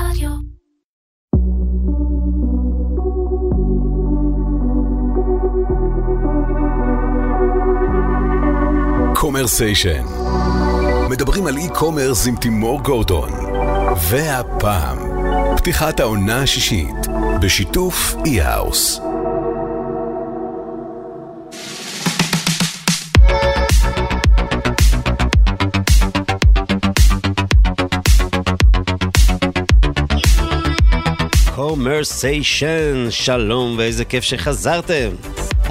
רדיו. קומרסיישן. מדברים על e-commerce עם תימור גורדון. והפעם, פתיחת העונה השישית, בשיתוף אי-האוס. קומרסיישן, שלום ואיזה כיף שחזרתם.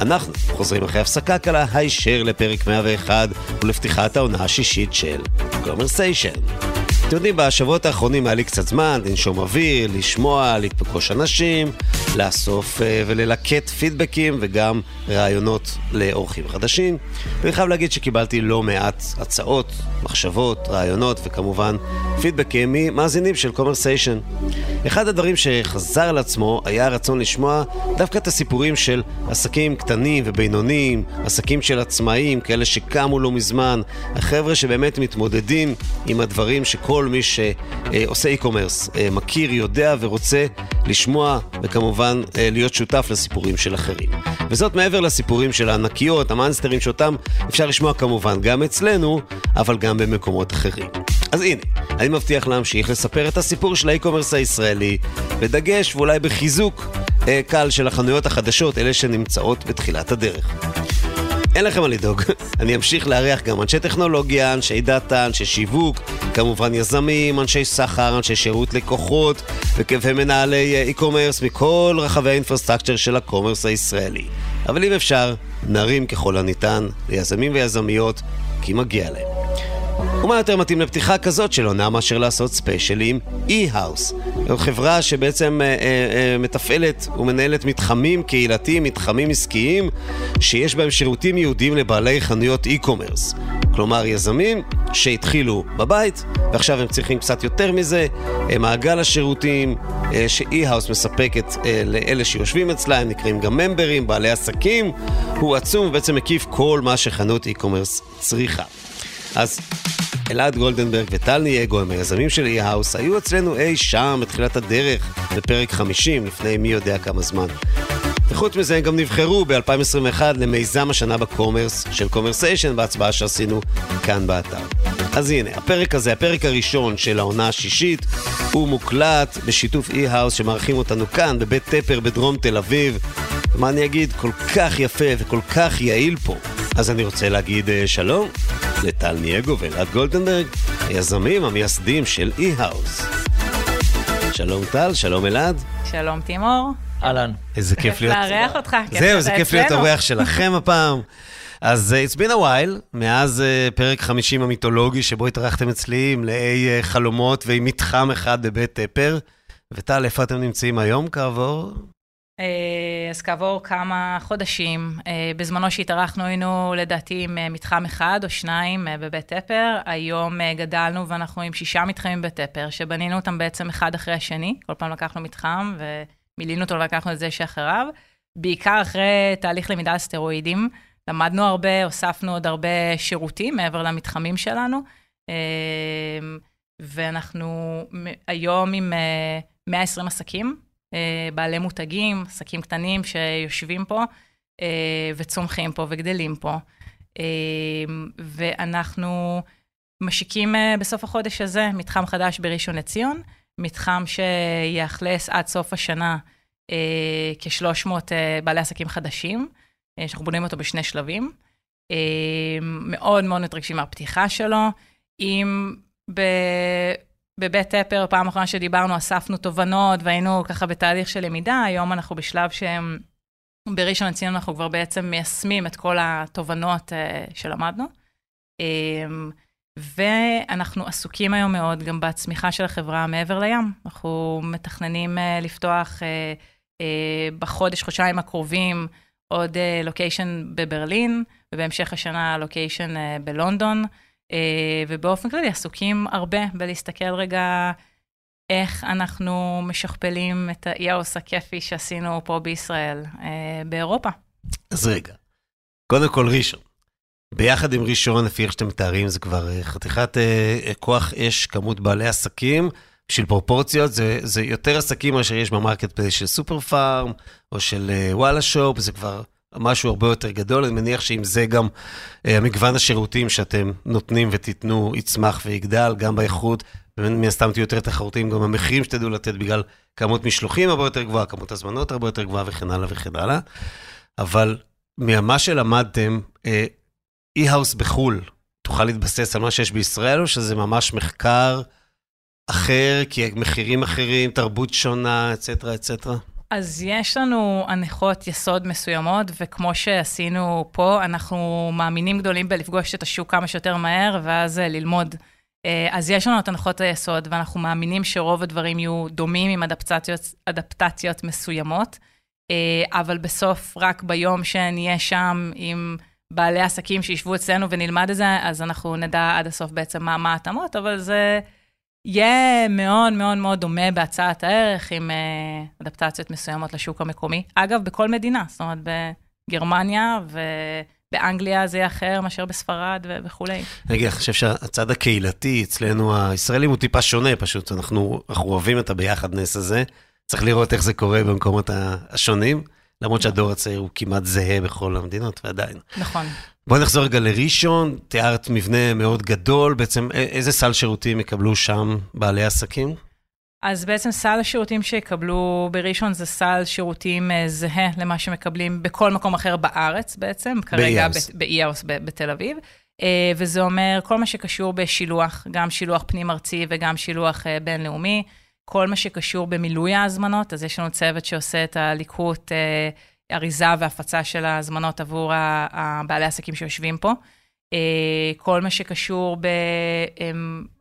אנחנו חוזרים אחרי הפסקה קלה הישר לפרק 101 ולפתיחת העונה השישית של קומרסיישן. אתם יודעים, בשבועות האחרונים היה לי קצת זמן לנשום אוויר, לשמוע, לפגוש אנשים, לאסוף אה, וללקט פידבקים וגם רעיונות לאורחים חדשים. ואני חייב להגיד שקיבלתי לא מעט הצעות, מחשבות, רעיונות וכמובן פידבקים ממאזינים של קומרסיישן. אחד הדברים שחזר על עצמו היה הרצון לשמוע דווקא את הסיפורים של עסקים קטנים ובינוניים, עסקים של עצמאים, כאלה שקמו לא מזמן, החבר'ה שבאמת מתמודדים עם הדברים שכל מי שעושה e-commerce אה, מכיר, יודע ורוצה לשמוע וכמובן אה, להיות שותף לסיפורים של אחרים. וזאת מעבר לסיפורים של הענקיות, המאנסטרים שאותם אפשר לשמוע כמובן גם אצלנו, אבל גם במקומות אחרים. אז הנה, אני מבטיח להמשיך לספר את הסיפור של ה e-commerce הישראלי, בדגש ואולי בחיזוק אה, קל של החנויות החדשות, אלה שנמצאות בתחילת הדרך. אין לכם מה לדאוג, אני אמשיך לארח גם אנשי טכנולוגיה, אנשי דאטה, אנשי שיווק, כמובן יזמים, אנשי סחר, אנשי שירות לקוחות ומנהלי e-commerce מכל רחבי ה infrastructure של ה commerce הישראלי. אבל אם אפשר, נרים ככל הניתן ליזמים ויזמיות, כי מגיע להם. ומה יותר מתאים לפתיחה כזאת של עונה מאשר לעשות ספיישל עם e-house. זו חברה שבעצם אה, אה, אה, מתפעלת ומנהלת מתחמים קהילתיים, מתחמים עסקיים, שיש בהם שירותים ייעודיים לבעלי חנויות e-commerce. כלומר, יזמים שהתחילו בבית, ועכשיו הם צריכים קצת יותר מזה. אה, מעגל השירותים אה, ש-e-house מספקת אה, לאלה שיושבים אצלה, הם נקראים גם ממברים, בעלי עסקים, הוא עצום ובעצם מקיף כל מה שחנות e-commerce צריכה. אז אלעד גולדנברג וטל נייגו הם היזמים של אי-האוס, היו אצלנו אי שם בתחילת הדרך, בפרק 50, לפני מי יודע כמה זמן. וחוץ מזה הם גם נבחרו ב-2021 למיזם השנה ב commerce של קומרסיישן בהצבעה שעשינו כאן באתר. אז הנה, הפרק הזה, הפרק הראשון של העונה השישית, הוא מוקלט בשיתוף eHouse שמארחים אותנו כאן בבית טפר בדרום תל אביב. מה אני אגיד? כל כך יפה וכל כך יעיל פה. אז אני רוצה להגיד uh, שלום לטל נייגו ואלעד גולדנברג, היזמים המייסדים של eHouse. שלום טל, שלום אלעד. שלום תימור. אהלן. איזה כיף להיות... לארח אותך, כיף זהו, זה כיף להיות. אורח שלכם הפעם. אז uh, it's been a while, מאז uh, פרק 50 המיתולוגי שבו התארחתם אצלי עם מלא uh, חלומות ועם מתחם אחד בבית טפר. וטל, איפה אתם נמצאים היום כעבור? אה, אז כעבור כמה חודשים, אה, בזמנו שהתארחנו היינו לדעתי עם אה, מתחם אחד או שניים בבית טפר, היום גדלנו ואנחנו עם שישה מתחמים בבית טפר, שבנינו אותם בעצם אחד אחרי השני, כל פעם לקחנו מתחם ומילינו אותו ולקחנו את זה שאחריו, בעיקר אחרי תהליך למידה על סטרואידים, למדנו הרבה, הוספנו עוד הרבה שירותים מעבר למתחמים שלנו, ואנחנו היום עם אה, 120 עסקים, בעלי מותגים, עסקים קטנים שיושבים פה אה, וצומחים פה וגדלים פה. אה, ואנחנו משיקים אה, בסוף החודש הזה מתחם חדש בראשון לציון, מתחם שיאכלס עד סוף השנה אה, כ-300 אה, בעלי עסקים חדשים, אה, שאנחנו בונים אותו בשני שלבים. אה, מאוד מאוד מתרגשים מהפתיחה שלו. אם ב... בבית טפר, פעם אחרונה שדיברנו, אספנו תובנות והיינו ככה בתהליך של למידה, היום אנחנו בשלב שהם, בראשון לציון אנחנו כבר בעצם מיישמים את כל התובנות uh, שלמדנו. Um, ואנחנו עסוקים היום מאוד גם בצמיחה של החברה מעבר לים. אנחנו מתכננים uh, לפתוח uh, uh, בחודש, חודשיים הקרובים, עוד לוקיישן uh, בברלין, ובהמשך השנה לוקיישן uh, בלונדון. Uh, ובאופן כללי עסוקים הרבה בלהסתכל רגע איך אנחנו משכפלים את ה eHouse הכיפי שעשינו פה בישראל, uh, באירופה. אז רגע, קודם כל ראשון. ביחד עם ראשון, לפי איך שאתם מתארים, זה כבר אה, חתיכת אה, כוח אש, כמות בעלי עסקים, בשביל פרופורציות, זה, זה יותר עסקים מאשר יש ב marketplace של סופר פארם, או של uh, וואלה שופ, זה כבר משהו הרבה יותר גדול. אני מניח שעם זה גם המגוון השירותים שאתם נותנים ותיתנו יצמח ויגדל, גם באיכות, ומן הסתם תהיו יותר תחרותיים, גם המחירים שתדעו לתת בגלל כמות משלוחים הרבה יותר גבוהה, כמות הזמנות הרבה יותר גבוהה וכן הלאה וכן הלאה. אבל ממה שלמדתם, אי-האוס בחו"ל, תוכל להתבסס על מה שיש בישראל, או שזה ממש מחקר אחר, כי מחירים אחרים, תרבות שונה, אצטרה, אצטרה? אז יש לנו הנחות יסוד מסוימות, וכמו שעשינו פה, אנחנו מאמינים גדולים בלפגוש את השוק כמה שיותר מהר, ואז אה, ללמוד. אה, אז יש לנו את הנחות היסוד, ואנחנו מאמינים שרוב הדברים יהיו דומים עם אדפטציות, אדפטציות מסוימות, אה, אבל בסוף, רק ביום שנהיה שם עם... בעלי עסקים שישבו אצלנו ונלמד את זה, אז אנחנו נדע עד הסוף בעצם מה, מה ההתאמות, אבל זה יהיה מאוד מאוד מאוד דומה בהצעת הערך עם uh, אדפטציות מסוימות לשוק המקומי. אגב, בכל מדינה, זאת אומרת, בגרמניה ובאנגליה זה יהיה אחר מאשר בספרד ו- וכולי. רגע, אני חושב שהצד הקהילתי אצלנו, הישראלים, הוא טיפה שונה פשוט, אנחנו, אנחנו אוהבים את הביחדנס הזה, צריך לראות איך זה קורה במקומות השונים. למרות שהדור הצעיר הוא כמעט זהה בכל המדינות, ועדיין. נכון. בואי נחזור רגע לראשון, תיארת מבנה מאוד גדול, בעצם איזה סל שירותים יקבלו שם בעלי עסקים? אז בעצם סל השירותים שיקבלו בראשון זה סל שירותים אה, זהה למה שמקבלים בכל מקום אחר בארץ בעצם, כרגע באי-האוס בתל אביב. אה, וזה אומר כל מה שקשור בשילוח, גם שילוח פנים-ארצי וגם שילוח אה, בינלאומי. כל מה שקשור במילוי ההזמנות, אז יש לנו צוות שעושה את הליקוט, אריזה והפצה של ההזמנות עבור הבעלי העסקים שיושבים פה. אה, כל מה שקשור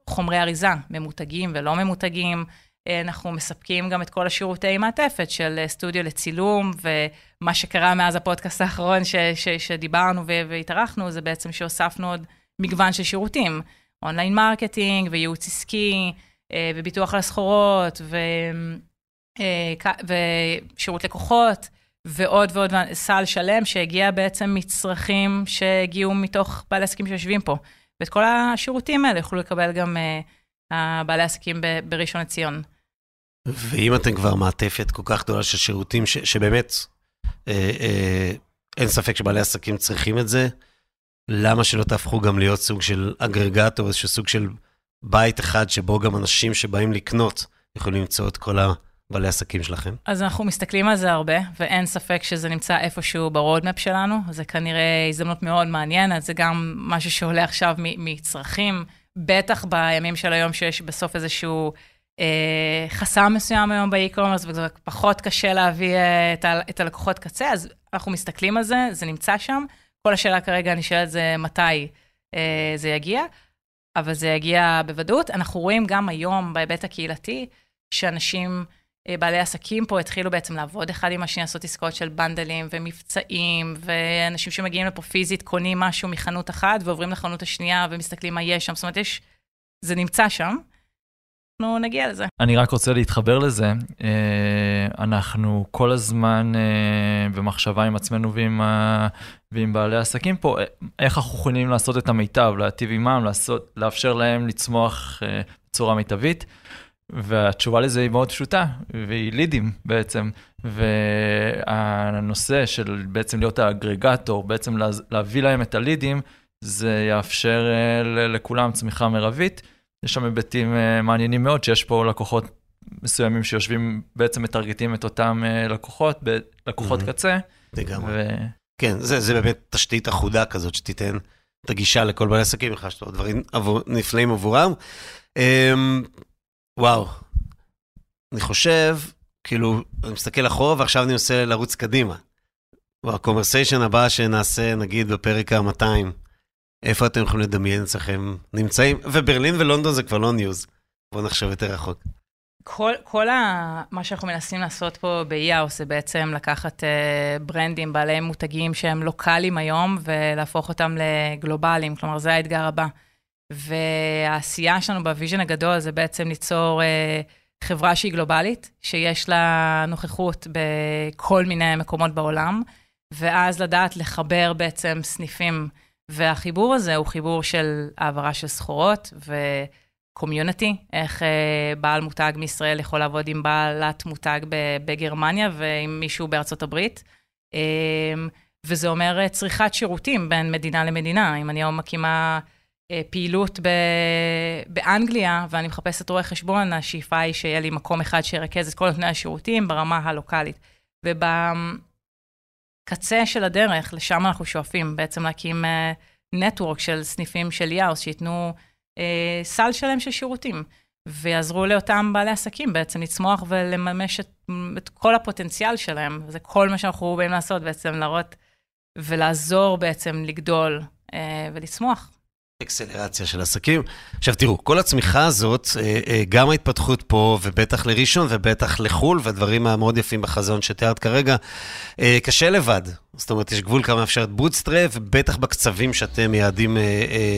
בחומרי אריזה, ממותגים ולא ממותגים. אה, אנחנו מספקים גם את כל השירותי מעטפת של סטודיו לצילום, ומה שקרה מאז הפודקאסט האחרון ש, ש, שדיברנו והתארחנו, זה בעצם שהוספנו עוד מגוון של שירותים, online marketing וייעוץ עסקי, אה, וביטוח על הסחורות, ו... אה, ושירות לקוחות, ועוד ועוד סל שלם שהגיע בעצם מצרכים שהגיעו מתוך בעלי עסקים שיושבים פה. ואת כל השירותים האלה יוכלו לקבל גם uh, בעלי עסקים בראשון לציון. ואם אתם כבר מעטפת כל כך גדולה של שירותים, ש, שבאמת אה, אה, אין ספק שבעלי עסקים צריכים את זה, למה שלא תהפכו גם להיות סוג של אגרגטור, איזשהו סוג של בית אחד שבו גם אנשים שבאים לקנות יכולים למצוא את כל הבעלי עסקים שלכם? אז אנחנו מסתכלים על זה הרבה, ואין ספק שזה נמצא איפשהו ברודמפ שלנו. זה כנראה הזדמנות מאוד מעניינת, זה גם משהו שעולה עכשיו מצרכים, בטח בימים של היום שיש בסוף איזשהו... אה, חסם מסוים היום באי-קומרס, וזה פחות קשה להביא אה, את, ה- את הלקוחות קצה, אז אנחנו מסתכלים על זה, זה נמצא שם. כל השאלה כרגע נשאלת זה מתי אה, זה יגיע. אבל זה יגיע בוודאות. אנחנו רואים גם היום בהיבט הקהילתי, שאנשים, בעלי עסקים פה התחילו בעצם לעבוד אחד עם השני, לעשות עסקאות של בנדלים ומבצעים, ואנשים שמגיעים לפה פיזית קונים משהו מחנות אחת ועוברים לחנות השנייה ומסתכלים מה יש שם. זאת אומרת, יש, זה נמצא שם. אנחנו נגיע לזה. אני רק רוצה להתחבר לזה. אה, אנחנו כל הזמן אה, במחשבה עם עצמנו ועם, ה... ועם בעלי העסקים פה, אה, איך אנחנו יכולים לעשות את המיטב, להטיב עימם, לעשות, לאפשר להם לצמוח בצורה מיטבית. והתשובה לזה היא מאוד פשוטה, והיא לידים בעצם. והנושא של בעצם להיות האגרגטור, בעצם להביא להם את הלידים, זה יאפשר לכולם צמיחה מרבית. יש שם היבטים uh, מעניינים מאוד, שיש פה לקוחות מסוימים שיושבים, בעצם מטרגטים את אותם uh, לקוחות, לקוחות mm-hmm. קצה. לגמרי. ו... כן, זה, זה באמת תשתית אחודה כזאת שתיתן את הגישה לכל בעלי עסקים, בכלל שאתה דברים עבור, נפלאים עבורם. וואו, אני חושב, כאילו, אני מסתכל אחורה ועכשיו אני עושה לרוץ קדימה. ה Commersation הבא שנעשה, נגיד, בפרק ה-200, איפה אתם יכולים לדמיין אצלכם נמצאים? וברלין ולונדון זה כבר לא news. בואו נחשוב יותר רחוק. כל, כל ה, מה שאנחנו מנסים לעשות פה ב eHouse זה בעצם לקחת uh, ברנדים בעלי מותגים שהם לוקאליים היום ולהפוך אותם לגלובליים, כלומר זה האתגר הבא. והעשייה שלנו ב vision הגדול זה בעצם ליצור uh, חברה שהיא גלובלית, שיש לה נוכחות בכל מיני מקומות בעולם, ואז לדעת לחבר בעצם סניפים. והחיבור הזה הוא חיבור של העברה של סחורות, קומיוניטי, איך uh, בעל מותג מישראל יכול לעבוד עם בעלת מותג בגרמניה ועם מישהו בארצות הברית. Um, וזה אומר צריכת שירותים בין מדינה למדינה. אם אני היום מקימה פעילות ב- באנגליה ואני מחפשת רואה חשבון, השאיפה היא שיהיה לי מקום אחד שירכז את כל נותני השירותים ברמה הלוקאלית. ובקצה של הדרך, לשם אנחנו שואפים, בעצם להקים נטוורק uh, של סניפים של יאוס, שייתנו... אה, סל שלם של שירותים, ויעזרו לאותם בעלי עסקים בעצם לצמוח ולממש את, את כל הפוטנציאל שלהם. וזה כל מה שאנחנו באים לעשות בעצם, להראות ולעזור בעצם לגדול אה, ולצמוח. אקסלרציה של עסקים. עכשיו תראו, כל הצמיחה הזאת, אה, אה, גם ההתפתחות פה, ובטח לראשון, ובטח לחו"ל, והדברים המאוד יפים בחזון שתיארת כרגע, אה, קשה לבד. זאת אומרת, יש גבול כמה אפשר bootstrap, ובטח בקצבים שאתם מייעדים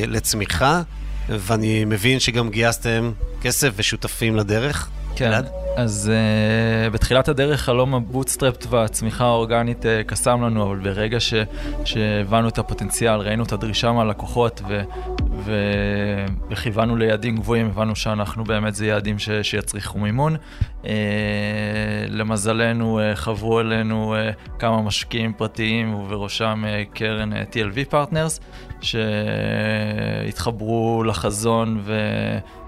לצמיחה. ואני מבין שגם גייסתם כסף ושותפים לדרך. כן, אלעד? אז uh, בתחילת הדרך חלום ה bootstrapped והצמיחה האורגנית uh, קסם לנו, אבל ברגע ש, שהבנו את הפוטנציאל, ראינו את הדרישה מהלקוחות ו, וכיוונו ליעדים גבוהים, הבנו שאנחנו באמת זה יעדים ש, שיצריכו מימון. Uh, למזלנו uh, חברו אלינו uh, כמה משקיעים פרטיים ובראשם קרן TLV Partners, שהתחברו לחזון ו...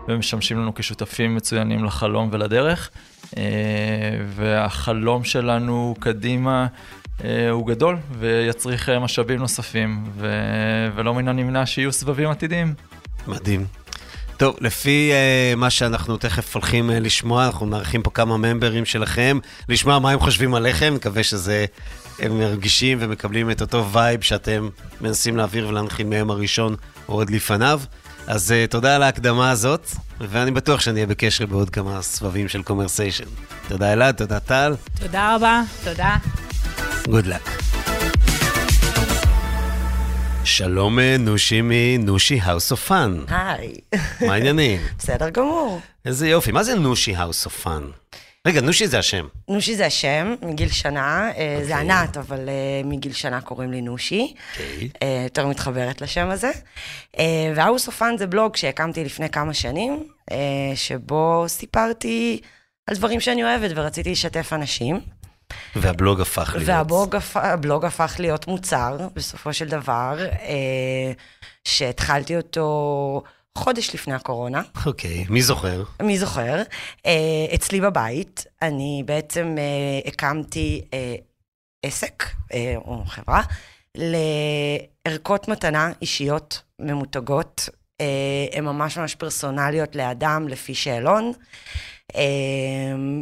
ומשמשים לנו כשותפים מצוינים לחלום ולדרך. אה, והחלום שלנו קדימה אה, הוא גדול ויצריך אה, משאבים נוספים, ו- ולא מן הנמנע שיהיו סבבים עתידיים. מדהים. טוב, לפי uh, מה שאנחנו תכף הולכים uh, לשמוע, אנחנו מארחים פה כמה ממברים שלכם, לשמוע מה הם חושבים עליכם, מקווה שזה, הם מרגישים ומקבלים את אותו vibe שאתם מנסים להעביר ולהנחיל מהיום הראשון או עוד לפניו. אז uh, תודה על ההקדמה הזאת, ואני בטוח שאני אהיה בקשר בעוד כמה סבבים של Commersation. תודה אלעד, תודה טל. תודה רבה, תודה. good luck. שלום אה, נושי מנושי House of Fun. היי. מה העניינים? בסדר גמור. איזה יופי, מה זה נושי House of Fun? רגע, נושי זה השם. נושי זה השם, מגיל שנה. Okay. זה אוקיי. ענת, אבל uh, מגיל שנה קוראים לי נושי. Okay. Uh, יותר מתחברת לשם הזה. Uh, ו House of Fun זה בלוג שהקמתי לפני כמה שנים, שבו סיפרתי על דברים שאני אוהבת ורציתי לשתף אנשים. והבלוג הפך להיות. והבלוג הפ... הפך להיות מוצר, בסופו של דבר, uh, שהתחלתי אותו... חודש לפני הקורונה. אוקיי, okay, מי זוכר? מי זוכר? Uh, אצלי בבית, אני בעצם uh, הקמתי uh, עסק, uh, או חברה, לערכות מתנה אישיות ממותגות. Uh, הן ממש ממש פרסונליות לאדם, לפי שאלון. Uh,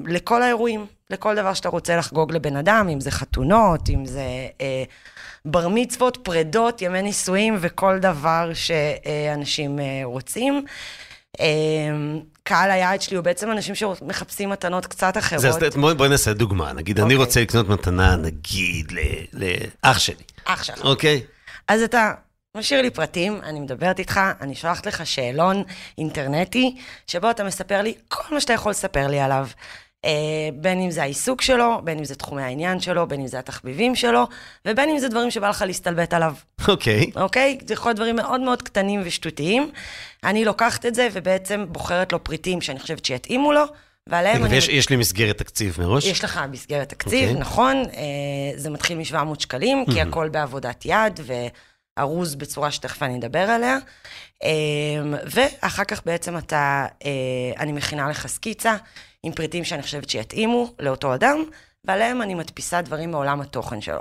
לכל האירועים, לכל דבר שאתה רוצה לחגוג לבן אדם, אם זה חתונות, אם זה... Uh, בר מצוות, פרדות, ימי נישואים וכל דבר שאנשים אה, רוצים. אה, קהל היעד שלי הוא בעצם אנשים שמחפשים מתנות קצת אחרות. אז בואי נעשה דוגמה. נגיד, אני אוקיי. רוצה לקנות מתנה, נגיד, לאח שלי. אח שלך. אוקיי. אז אתה משאיר לי פרטים, אני מדברת איתך, אני שולחת לך שאלון אינטרנטי, שבו אתה מספר לי כל מה שאתה יכול לספר לי עליו. אה, בין אם זה העיסוק שלו, בין אם זה תחומי העניין שלו, בין אם זה התחביבים שלו, ובין אם זה דברים שבא לך להסתלבט עליו. אוקיי. Okay. אוקיי? Okay? זה יכול להיות דברים מאוד מאוד קטנים ושטותיים. אני לוקחת את זה ובעצם בוחרת לו פריטים שאני חושבת שיתאימו לו. ועליהם אני... יש, יש לי מסגרת תקציב מראש? יש לך מסגרת תקציב, okay. אוקיי. נכון. אה, זה מתחיל מ-700 שקלים, כי הכל בעבודת יד וארוז בצורה שתכף אני אדבר עליה. אה, ואחר כך בעצם אתה, אני מכינה לך סקיצה עם פריטים שאני חושבת שיתאימו לאותו אדם, ועליהם אני מדפיסה דברים מעולם התוכן שלו.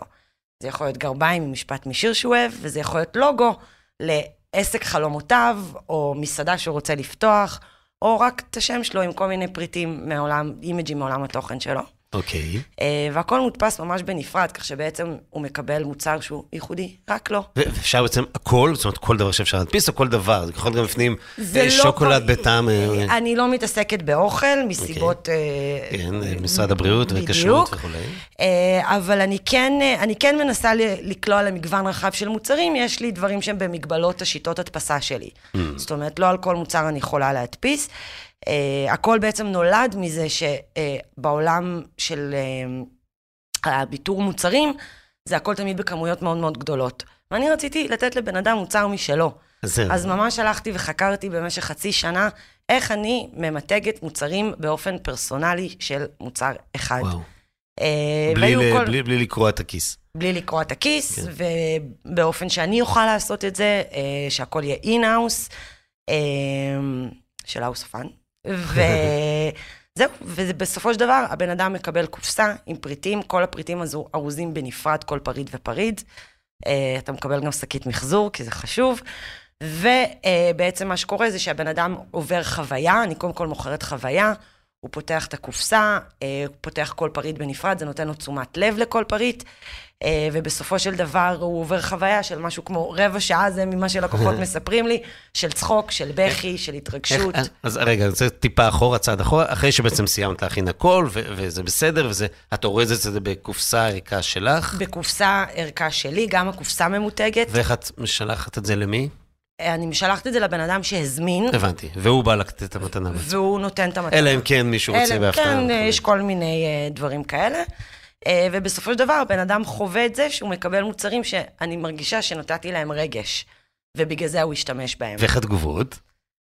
זה יכול להיות גרביים ממשפט משיר שהוא אוהב, וזה יכול להיות לוגו לעסק חלומותיו, או מסעדה שהוא רוצה לפתוח, או רק את השם שלו עם כל מיני פריטים מעולם, אימג'ים מעולם התוכן שלו. אוקיי. Okay. אה, והכל מודפס ממש בנפרד, כך שבעצם הוא מקבל מוצר שהוא ייחודי, רק לו. ואפשר בעצם הכל, זאת אומרת, כל דבר שאפשר להדפיס, או כל דבר, זה יכול להיות גם בפנים אה, שוקולד לא בטעם... אה, אני לא מתעסקת באוכל, מסיבות... Okay. כן, משרד הבריאות וכשרות וכולי. אבל אני כן, אני כן מנסה לקלוע למגוון רחב של מוצרים, יש לי דברים שהם במגבלות השיטות הדפסה שלי. Mm. זאת אומרת, לא על כל מוצר אני יכולה להדפיס. Uh, הכל בעצם נולד מזה שבעולם של uh, הביטור מוצרים, זה הכל תמיד בכמויות מאוד מאוד גדולות. ואני רציתי לתת לבן אדם מוצר משלו. זהו. אז ממש הלכתי וחקרתי במשך חצי שנה איך אני ממתגת מוצרים באופן פרסונלי של מוצר אחד. וואו. אה, בלי, ל- כל- בלי, בלי לקרוע את הכיס. בלי לקרוע את הכיס, כן. ובאופן שאני אוכל לעשות את זה, אה, שהכל יהיה in-house, אה, של house. וזהו, ובסופו של דבר, הבן אדם מקבל קופסה עם פריטים, כל הפריטים הזו ארוזים בנפרד, כל פריט ופריט. אה, אתה מקבל גם שקית מחזור, כי זה חשוב. ובעצם מה שקורה זה שהבן אדם עובר חוויה, אני קודם כל מוכרת חוויה, הוא פותח את הקופסה, אה, הוא פותח כל פריט בנפרד, זה נותן לו תשומת לב לכל פריט, אה, ובסופו של דבר הוא עובר חוויה של משהו כמו רבע שעה, זה ממה שלקוחות מספרים לי, של צחוק, של בכי, של התרגשות. איך- אז רגע, אני רוצה טיפה אחורה, צעד אחורה, אחרי שבעצם סיימת להכין הכל, ו- וזה בסדר, וזה, את אורזת את זה בקופסה ריקה שלך, בקופסה ערכה שלי, גם הקופסה ממותגת. ואיך את משלחת את זה למי? אני משלחת את זה לבן אדם שהזמין, הבנתי. והוא בא לתת את המתנה. והוא נותן את המתנה. אלא אם כן מישהו רוצה אלא- בהפתעה. כן. יש כל מיני אה, דברים כאלה. אה, ובסופו של דבר, בן אדם חווה את זה שהוא מקבל מוצרים שאני מרגישה שנתתי להם רגש, ובגלל זה הוא השתמש בהם. ואיך התגובות?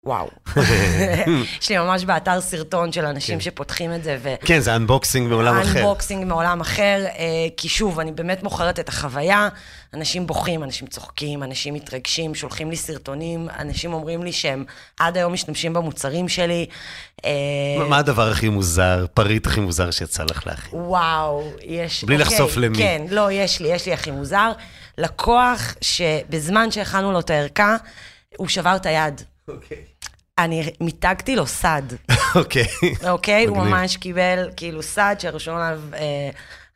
וואו. יש לי ממש באתר סרטון של אנשים כן. שפותחים את זה, ו... כן, זה unboxing מעולם אחר. unboxing מעולם אחר, אה, כי שוב, אני באמת מוכרת את החוויה. אנשים בוכים, אנשים צוחקים, אנשים מתרגשים, שולחים לי סרטונים, אנשים אומרים לי שהם עד היום משתמשים במוצרים שלי. אה, מה- הדבר הכי מוזר, פריט הכי מוזר שיצא לך להכין? וואו, יש... בלי אוקיי, לחשוף למי. כן, לא, יש לי, יש לי הכי מוזר. לקוח שבזמן שהכנו לו את הערכה, הוא שבר את היד. אוקיי. אני מיתגתי לו סד, אוקיי. אוקיי? הוא. ממש קיבל כאילו סד שרשום עליו אה,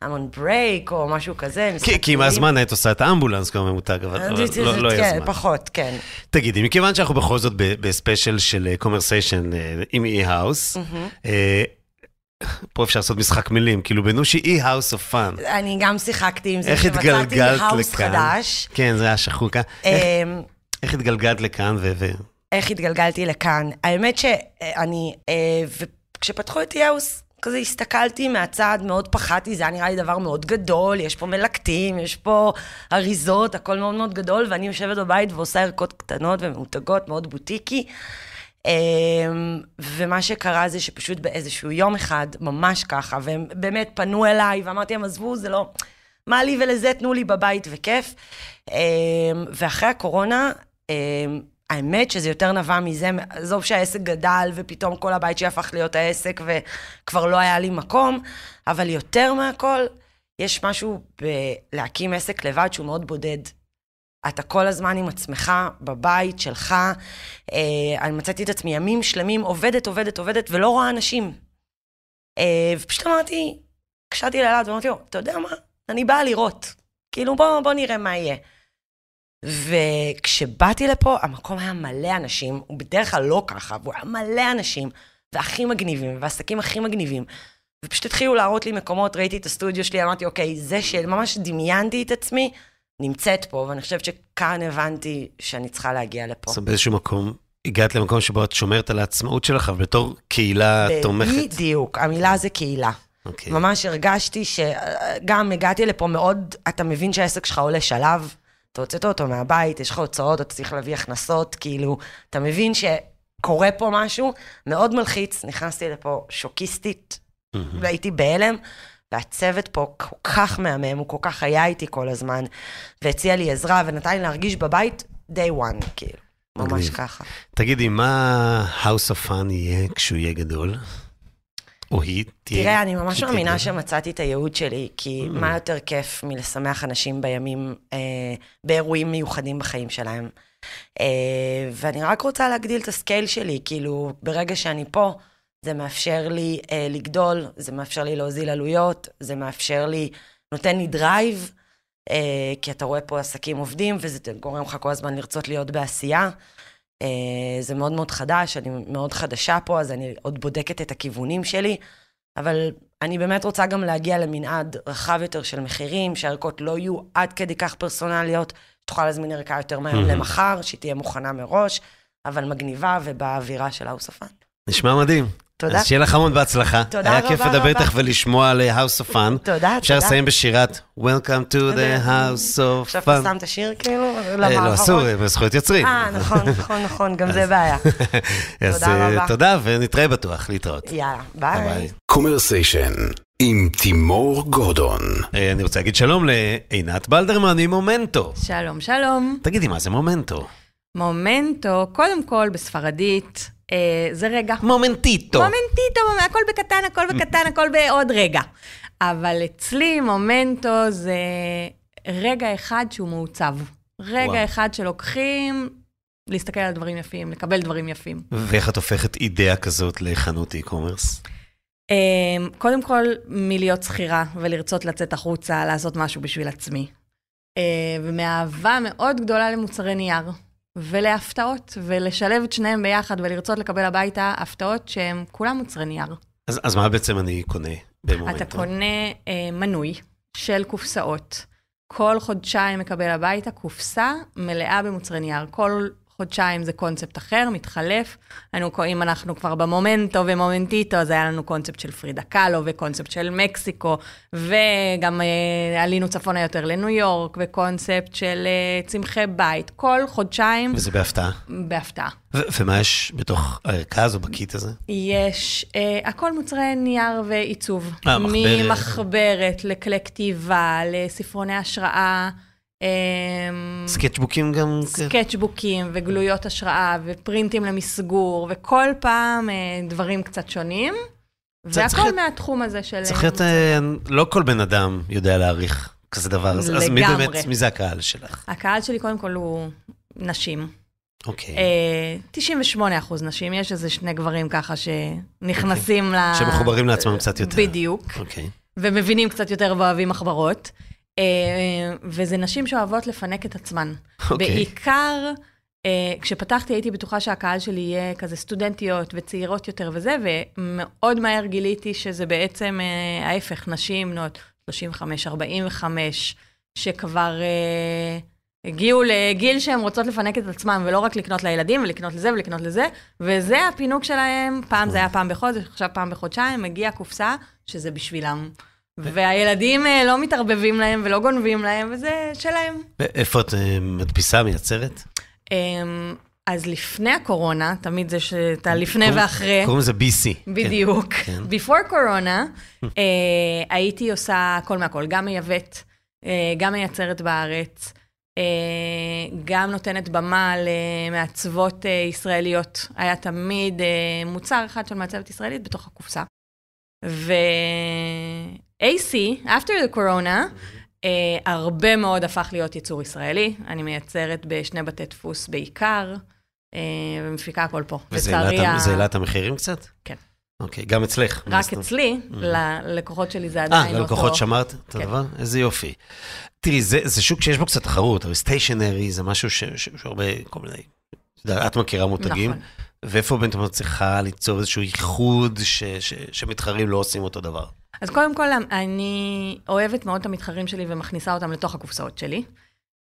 I'm on break או משהו כזה. כי- עם. הזמן היית עושה את האמבולנס כבר ממותג, אבל אה, לא לא היה כן, זמן. פחות, כן. תגידי, מכיוון שאנחנו בכל זאת ב special של Commersation עם eHouse, פה אפשר לעשות משחק מילים, כאילו בנושי eHouse of Fun. אני גם שיחקתי עם זה, איך התגלגלת house לכאן? חדש. כן, זה היה שחוקה. איך התגלגלת לכאן ו... איך התגלגלתי לכאן. האמת שאני, אה, וכשפתחו את יאוס, כזה הסתכלתי מהצד, מאוד פחדתי, זה היה נראה לי דבר מאוד גדול, יש פה מלקטים, יש פה אריזות, הכל מאוד מאוד גדול, ואני יושבת בבית ועושה ערכות קטנות וממותגות, מאוד בוטיקי. אה, ומה שקרה זה שפשוט באיזשהו יום אחד, ממש ככה, והם באמת פנו אליי, ואמרתי להם, עזבו, זה לא... מה לי ולזה, תנו לי בבית וכיף. אה, ואחרי הקורונה, אה, האמת שזה יותר נבע מזה, עזוב שהעסק גדל, ופתאום כל הבית שלי הפך להיות העסק, וכבר לא היה לי מקום, אבל יותר מהכל, יש משהו בלהקים עסק לבד שהוא מאוד בודד. אתה כל הזמן עם עצמך, בבית שלך. אה, אני מצאתי את עצמי ימים שלמים, עובדת, עובדת, עובדת, ולא רואה אנשים. אה, ופשוט אמרתי, קשרתי לאלעד ואמרתי לו, אתה יודע מה? אני באה לראות. כאילו, בוא, בוא נראה מה יהיה. וכשבאתי לפה, המקום היה מלא אנשים, הוא בדרך כלל לא ככה, והוא היה מלא אנשים, והכי מגניבים, והעסקים הכי מגניבים. ופשוט התחילו להראות לי מקומות, ראיתי את הסטודיו שלי, אמרתי, אוקיי, זה שממש דמיינתי את עצמי, נמצאת פה, ואני חושבת שכאן הבנתי שאני צריכה להגיע לפה. אז באיזשהו מקום, הגעת למקום שבו את שומרת על העצמאות שלך, אבל בתור קהילה תומכת. בדיוק, המילה זה קהילה. אוקיי. ממש הרגשתי שגם הגעתי לפה מאוד, אתה מבין שהעסק שלך עולה שלב, אתה הוצאת אותו מהבית, יש לך הוצאות, אתה צריך להביא הכנסות, כאילו, אתה מבין שקורה פה משהו מאוד מלחיץ, נכנסתי לפה שוקיסטית, והייתי בהלם, והצוות פה כל כך מהמם, הוא כל כך היה איתי כל הזמן, והציע לי עזרה, ונתן לי להרגיש בבית day one, כאילו, ממש. ככה. תגידי, מה House of Fun יהיה כשהוא יהיה גדול? או היא תהיה... תראה, אני ממש מאמינה? שמצאתי את הייעוד שלי, כי Mm. מה יותר כיף מלשמח אנשים בימים, אה, באירועים מיוחדים בחיים שלהם. אה, ואני רק רוצה להגדיל את הסקייל שלי, כאילו, ברגע שאני פה, זה מאפשר לי אה, לגדול, זה מאפשר לי להוזיל עלויות, זה מאפשר לי, נותן לי drive, אה, כי אתה רואה פה עסקים עובדים, וזה גורם לך כל הזמן לרצות להיות בעשייה. אה, זה מאוד מאוד חדש, אני מאוד חדשה פה, אז אני עוד בודקת את הכיוונים שלי, אבל אני באמת רוצה גם להגיע למנעד רחב יותר של מחירים, שהערכות לא יהיו עד כדי כך פרסונליות, שתוכל להזמין ערכה יותר מהיום מהמם. למחר, שהיא תהיה מוכנה מראש, אבל מגניבה ובאווירה של House of Fun. נשמע מדהים. תודה. אז שיהיה לך המון בהצלחה. תודה היה רבה כיף לדבר רבה. איתך ולשמוע על אה, House of Fun. תודה, אפשר תודה. לסיים בשירת Welcome to the House of עכשיו Fun. אתה שם את השיר כאילו? אה? לא, אסור, אה, בזכויות יוצרים. אה, נכון, נכון, נכון, גם זה בעיה. אז תודה רבה. תודה, ונתראה בטוח, להתראות. יאללה, ביי. Commersation עם תימור גורדון. אה, אני רוצה להגיד שלום לעינת בלדרמן ממומנטו. שלום, שלום. תגידי, מה זה מומנטו? מומנטו, קודם כל בספרדית, זה רגע. momentito. momentito, הכל בקטן, הכל בקטן, הכל בעוד רגע. אבל אצלי מומנטו זה רגע אחד שהוא מעוצב. רגע וואו. אחד שלוקחים להסתכל על דברים יפים, לקבל דברים יפים. ואיך את הופכת אידאה כזאת לחנות e-commerce? אה, קודם כל, מלהיות שכירה ולרצות לצאת החוצה, לעשות משהו בשביל עצמי. אה, ומאהבה מאוד גדולה למוצרי נייר. ולהפתעות, ולשלב את שניהם ביחד ולרצות לקבל הביתה הפתעות שהם כולם מוצרי נייר. אז, אז מה בעצם אני קונה במומנטו? אתה קונה אה, מנוי של קופסאות. כל חודשיים מקבל הביתה קופסה מלאה במוצרי נייר. כל חודשיים זה קונספט אחר, מתחלף. היינו, אם אנחנו כבר במומנטו ו momentito, אז היה לנו קונספט של פרידה קאלו וקונספט של מקסיקו, וגם אה, עלינו צפונה יותר לניו יורק, וקונספט של אה, צמחי בית. כל חודשיים וזה בהפתעה. בהפתעה. ו- ומה יש בתוך הערכה הזו, בקיט הזה? יש אה, הכל מוצרי נייר ועיצוב. אה, מחברת. ממחברת לכלי כתיבה, לספרוני השראה, אה, סקצ'בוקים גם? סקצ'בוקים וגלויות השראה ופרינטים למסגור, וכל פעם אה, דברים קצת שונים. והכל מהתחום הזה של... צריך להיות, אה, לא כל בן אדם יודע להעריך כזה דבר. אז, אז מי לגמרי. באמת, מי זה הקהל שלך? הקהל שלי קודם כל הוא נשים. אוקיי. אה, 98 אחוז נשים, יש איזה שני גברים ככה שנכנסים ל... שמחוברים לעצמם קצת יותר. בדיוק. אוקיי. ומבינים קצת יותר ואוהבים מחברות. אה, וזה נשים שאוהבות לפנק את עצמן. אוקיי. בעיקר, אה, כשפתחתי הייתי בטוחה שהקהל שלי יהיה כזה סטודנטיות וצעירות יותר וזה, ומאוד מהר גיליתי שזה בעצם אה, ההפך, נשים בנות 35, 45, שכבר אה, הגיעו לגיל שהן רוצות לפנק את עצמן, ולא רק לקנות לילדים, ולקנות לזה ולקנות לזה, וזה הפינוק שלהם, פעם זה היה פעם בחודש, עכשיו פעם בחודשיים, מגיעה קופסה שזה בשבילם. והילדים אה, לא מתערבבים להם ולא גונבים להם, וזה שלהם. ואיפה את אה, מדפיסה, מייצרת? אמ, אז לפני הקורונה, תמיד זה שאתה לפני קוראים- ואחרי, קוראים לזה BC. בדיוק. כן. before קורונה, אה, הייתי עושה הכל מהכל, גם מייבאת, אה, גם מייצרת בארץ, אה, גם נותנת במה למעצבות אה, ישראליות. היה תמיד אה, מוצר אחד של מעצבת ישראלית בתוך הקופסה. ו-AC, after the corona, אה, הרבה מאוד הפך להיות ייצור ישראלי. אני מייצרת בשני בתי דפוס בעיקר, אה, ומפיקה הכל פה. וזה העלה את המחירים קצת? כן. אוקיי, גם אצלך. רק. אצלי, ללקוחות שלי זה עדיין אה, אותו... ללקוחות שמרת את כן. הדבר? איזה יופי. תראי, זה, זה שוק שיש בו קצת תחרות, הרי סטיישנרי זה משהו שהרבה, כל מיני, את מכירה מותגים, נכון. ואיפה באמת את צריכה ליצור איזשהו ייחוד ש, ש, שמתחרים לא עושים אותו דבר? אז קודם כל, אני אוהבת מאוד את המתחרים שלי ומכניסה אותם לתוך הקופסאות שלי.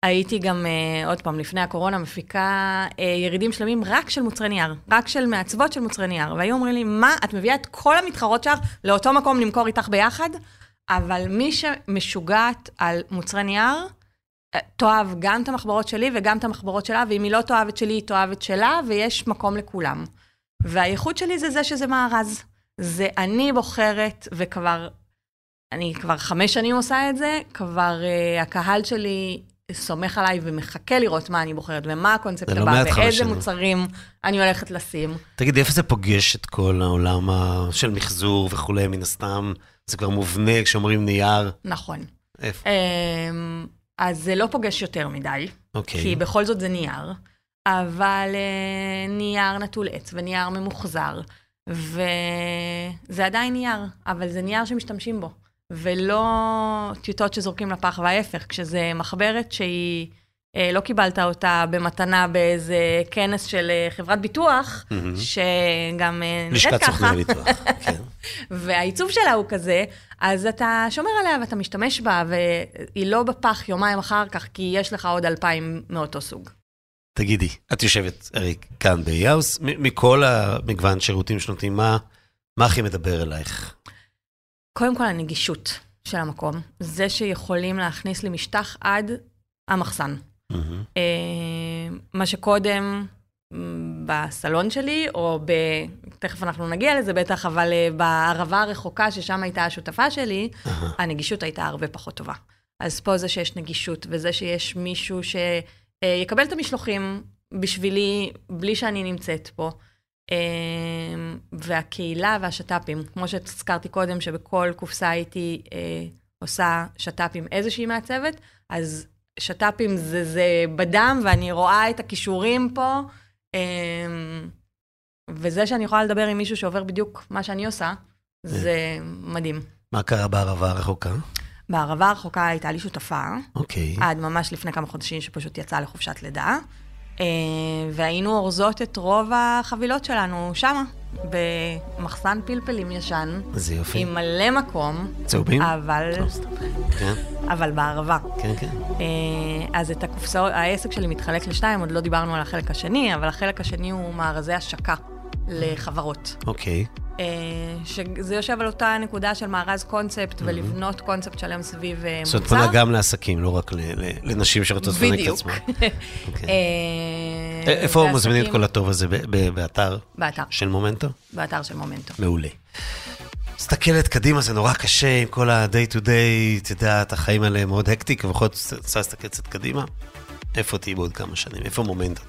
הייתי גם, אה, עוד פעם, לפני הקורונה, מפיקה אה, ירידים שלמים רק של מוצרי נייר, רק של מעצבות של מוצרי נייר. והיו אומרים לי, מה, את מביאה את כל המתחרות שלך לאותו מקום למכור איתך ביחד? אבל מי שמשוגעת על מוצרי נייר, תאהב גם את המחברות שלי וגם את המחברות שלה, ואם היא לא תאהב את שלי, היא תאהב את שלה, ויש מקום לכולם. והייחוד שלי זה זה שזה מארז. זה אני בוחרת, וכבר, אני כבר חמש שנים עושה את זה, כבר uh, הקהל שלי סומך עליי ומחכה לראות מה אני בוחרת, ומה הקונספט לא הבא, חמש ואיזה. מוצרים אני הולכת לשים. תגידי, איפה זה פוגש את כל העולם של מחזור וכולי, מן הסתם? זה כבר מובנה כשאומרים נייר. נכון. איפה? Um, אז זה לא פוגש יותר מדי, אוקיי. כי בכל זאת זה נייר, אבל אה, נייר נטול עץ ונייר ממוחזר, וזה עדיין נייר, אבל זה נייר שמשתמשים בו, ולא טיוטות שזורקים לפח, וההפך, כשזה מחברת שהיא, לא קיבלת אותה במתנה באיזה כנס של אה, חברת ביטוח. שגם אה, נראית לשכת ככה, סוכני הביטוח. כן. והעיצוב שלה הוא כזה, אז אתה שומר עליה ואתה משתמש בה, והיא לא בפח יומיים אחר כך, כי יש לך עוד אלפיים מאותו סוג. תגידי, את יושבת הרי כאן ב-House, מכל המגוון שירותים שנותנים, מה, מה הכי מדבר אלייך? קודם כל הנגישות של המקום. זה שיכולים להכניס לי משטח עד המחסן. אה, מה שקודם בסלון שלי, או ב... תכף אנחנו נגיע לזה בטח, אבל אה, בערבה הרחוקה, ששם הייתה השותפה שלי, אהה. הנגישות הייתה הרבה פחות טובה. אז פה זה שיש נגישות, וזה שיש מישהו שיקבל את המשלוחים בשבילי, בלי שאני נמצאת פה. אה, והקהילה והשת"פים, כמו שהזכרתי קודם, שבכל קופסה הייתי אה, עושה שת"פ עם איזושהי מעצבת, אז שת"פים זה, זה בדם, ואני רואה את הכישורים פה. אה, וזה שאני יכולה לדבר עם מישהו שעובר בדיוק מה שאני עושה, זה מדהים. מה קרה בערבה הרחוקה? בערבה הרחוקה הייתה לי שותפה, אוקיי. עד ממש לפני כמה חודשים שפשוט יצאה לחופשת לידה, אה, והיינו אורזות את רוב החבילות שלנו שמה, במחסן פלפלים ישן, איזה יופי. עם מלא מקום, צהובים? אבל, לא. כן, אבל בערבה. כן, כן. אה, אז את הקופסאות, העסק שלי מתחלק לשתיים, עוד לא דיברנו על החלק השני, אבל החלק השני הוא מארזי השקה לחברות. אוקיי. אה, שזה יושב על אותה נקודה של מארז קונספט, ולבנות קונספט שלם סביב אה, זאת אומרת, מוצר. פונה גם לעסקים, לא רק לנשים שרוצות לפנק את בדיוק. עצמן. אוקיי. אה, איפה מזמינים את כל הטוב הזה? באתר באתר, של מומנטו? באתר של מומנטו. מעולה. מסתכלת קדימה, זה נורא קשה עם כל ה-day to day, את יודעת, החיים האלה מאוד הקטיק, ובכל זאת רוצה להסתכל קצת קדימה. איפה תהיי בעוד כמה שנים? איפה מומנטו?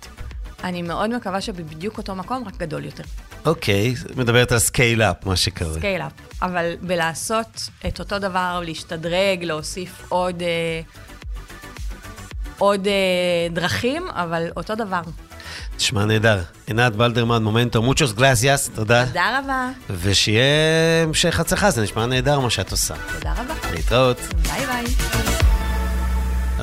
אני מאוד מקווה שבדיוק אותו מקום, רק גדול יותר. אוקיי, מדברת על scale-up, מה שקורה. scale-up. אבל בלעשות את אותו דבר, להשתדרג, להוסיף עוד, אה, עוד אה, דרכים, אבל אותו דבר. נשמע נהדר. עינת בלדרמן, מומנטו, muchos gracias, תודה. תודה רבה. ושיהיה המשך הצלחה, זה נשמע נהדר מה שאת עושה. תודה רבה. להתראות. ביי ביי.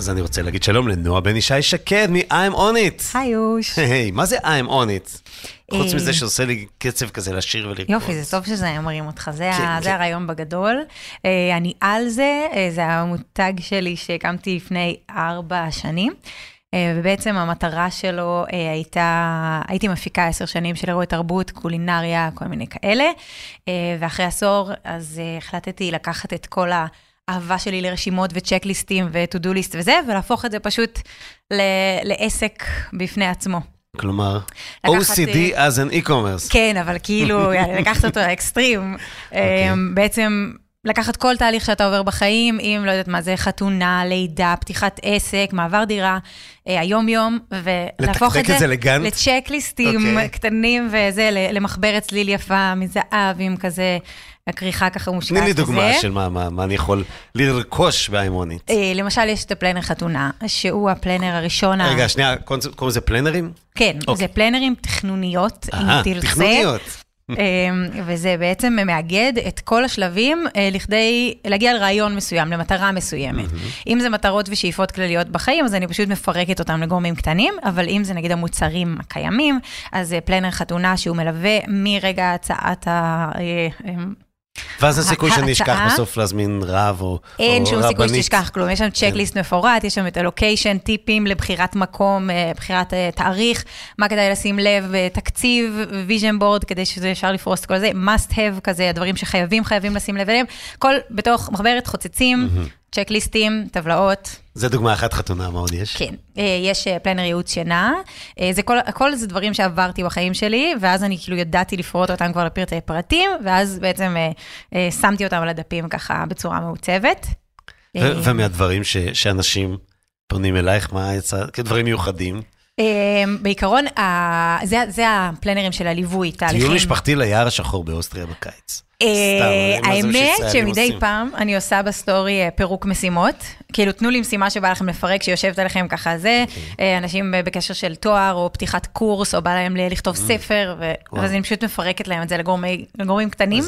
אז אני רוצה להגיד שלום לנועה בן ישי שקד מ-I'm on it. היי אוש. היי, מה זה I'm on it? חוץ אה, מזה שעושה לי קצב כזה לשיר ולרקוד. יופי, זה טוב שזה מרים אותך, זה, כן, ה, כן. זה הרעיון בגדול. אה, אני על זה, אה, זה המותג שלי שהקמתי לפני ארבע שנים. ובעצם המטרה שלו הייתה, הייתי מפיקה עשר שנים של אירועי תרבות, קולינריה, כל מיני כאלה. ואחרי עשור, אז החלטתי לקחת את כל האהבה שלי לרשימות וצ'קליסטים ו-to-do list וזה, ולהפוך את זה פשוט ל- לעסק בפני עצמו. כלומר, לקחת, OCD as an e-commerce. כן, אבל כאילו, לקחת אותו לאקסטרים. אוקיי. אמ, בעצם לקחת כל תהליך שאתה עובר בחיים, אם לא יודעת מה זה, חתונה, לידה, פתיחת עסק, מעבר דירה, אה, היום-יום, ולהפוך את זה לגאנט? לצ'קליסטים אוקיי. קטנים וזה, למחברת צליל יפה מזהב עם כזה, הכריכה ככה מושקעת. תני לי דוגמה. של מה- מה מה אני יכול לרכוש באיימונית. אה, למשל, יש את הפלנר חתונה, שהוא הפלנר הראשון. רגע, שנייה, קוראים לזה פלנרים? כן, אוקיי. זה פלנרים תכנוניות, אם תרצה. תכנוניות. אמ, וזה בעצם מאגד את כל השלבים אה, לכדי להגיע לרעיון מסוים, למטרה מסוימת. אם זה מטרות ושאיפות כלליות בחיים, אז אני פשוט מפרקת אותם לגורמים קטנים, אבל אם זה נגיד המוצרים הקיימים, אז זה planner חתונה שהוא מלווה מרגע הצעת ה... ואז אין סיכוי שאני אשכח בסוף להזמין רב או אין או שום סיכוי רבנית. שתשכח כלום, יש שם checklist מפורט, יש שם את ה location, טיפים לבחירת מקום, אה, בחירת אה, תאריך, מה כדאי לשים לב, אה, תקציב, vision board, כדי שזה אפשר לפרוס את כל זה, must have כזה, הדברים שחייבים, חייבים לשים לב אליהם, כל בתוך מחברת חוצצים, צ'קליסטים, טבלאות, זה דוגמה אחת חתונה, מה עוד יש? כן. אה, יש אה, planner ייעוץ שינה, אה, זה כל, הכל זה דברים שעברתי בחיים שלי, ואז אני כאילו ידעתי לפרוט אותם כבר לפרטי פרטים, ואז בעצם שמתי אותם על הדפים ככה בצורה מעוצבת. ו- ומהדברים ש- שאנשים פונים אלייך, מה יצא? כדברים מיוחדים. אה, בעיקרון, זה, זה הפלנרים של הליווי, תהליכים. טיול משפחתי ליער השחור באוסטריה בקיץ. אה, מה האמת שמדי? פעם אני עושה ב story אה, פירוק משימות. כאילו, תנו לי משימה שבא לכם לפרק, שיושבת עליכם ככה זה, אוקיי. אה, אנשים בקשר של תואר, או פתיחת קורס, או בא להם לכתוב ספר. ואז אני פשוט מפרקת להם את זה לגורמי- לגורמים קטנים.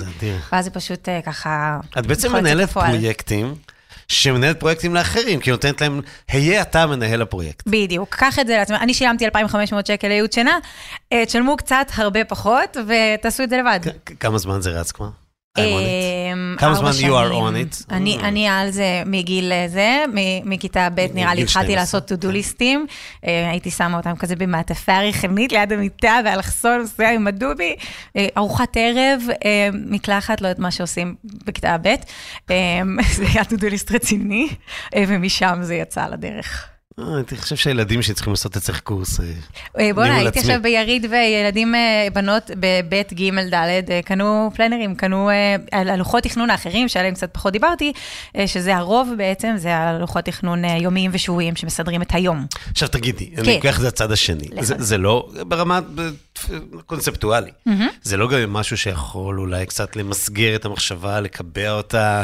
ואז זה פשוט ככה... את בעצם מנהלת. פרויקטים, שמנהלת פרויקטים לאחרים, כי נותנת להם, היה אתה מנהל הפרויקט. בדיוק, קח את זה לעצמם. אני שילמתי 2,500 שקל לייעוץ שינה, אה, תשלמו קצת הרבה פחות, ותעשו את זה לבד. כמה זמן זה רץ כבר? האימונית? כמה זמן you are on it? אני, אה. אני על זה מגיל אה, זה, מכיתה ב' נראה לי התחלתי 12, לעשות כן. to-do ליסטים, הייתי שמה אותם כזה במעטפה ריחנית ליד המיטה באלכסון, נוסע עם הדובי, אה, ארוחת ערב, אה, מקלחת, לא יודעת מה שעושים בכיתה ב', זה היה to-do ליסט רציני, ומשם זה יצא לדרך. אה, אני חושב שהילדים שצריכים לעשות אצלך קורס. אה, אה, בוא'נה, הייתי. עכשיו ביריד וילדים, בנות בבית ג' ד', קנו פלנרים, קנו על הלוחות תכנון האחרים, שעליהם קצת פחות דיברתי, שזה הרוב בעצם, זה הלוחות תכנון יומיים ושבועיים שמסדרים את היום. עכשיו תגידי, אני כן. לוקח את זה לצד השני. זה- זה. זה לא ברמה קונספטואלי. זה לא גם משהו שיכול אולי קצת למסגר את המחשבה, לקבע אותה,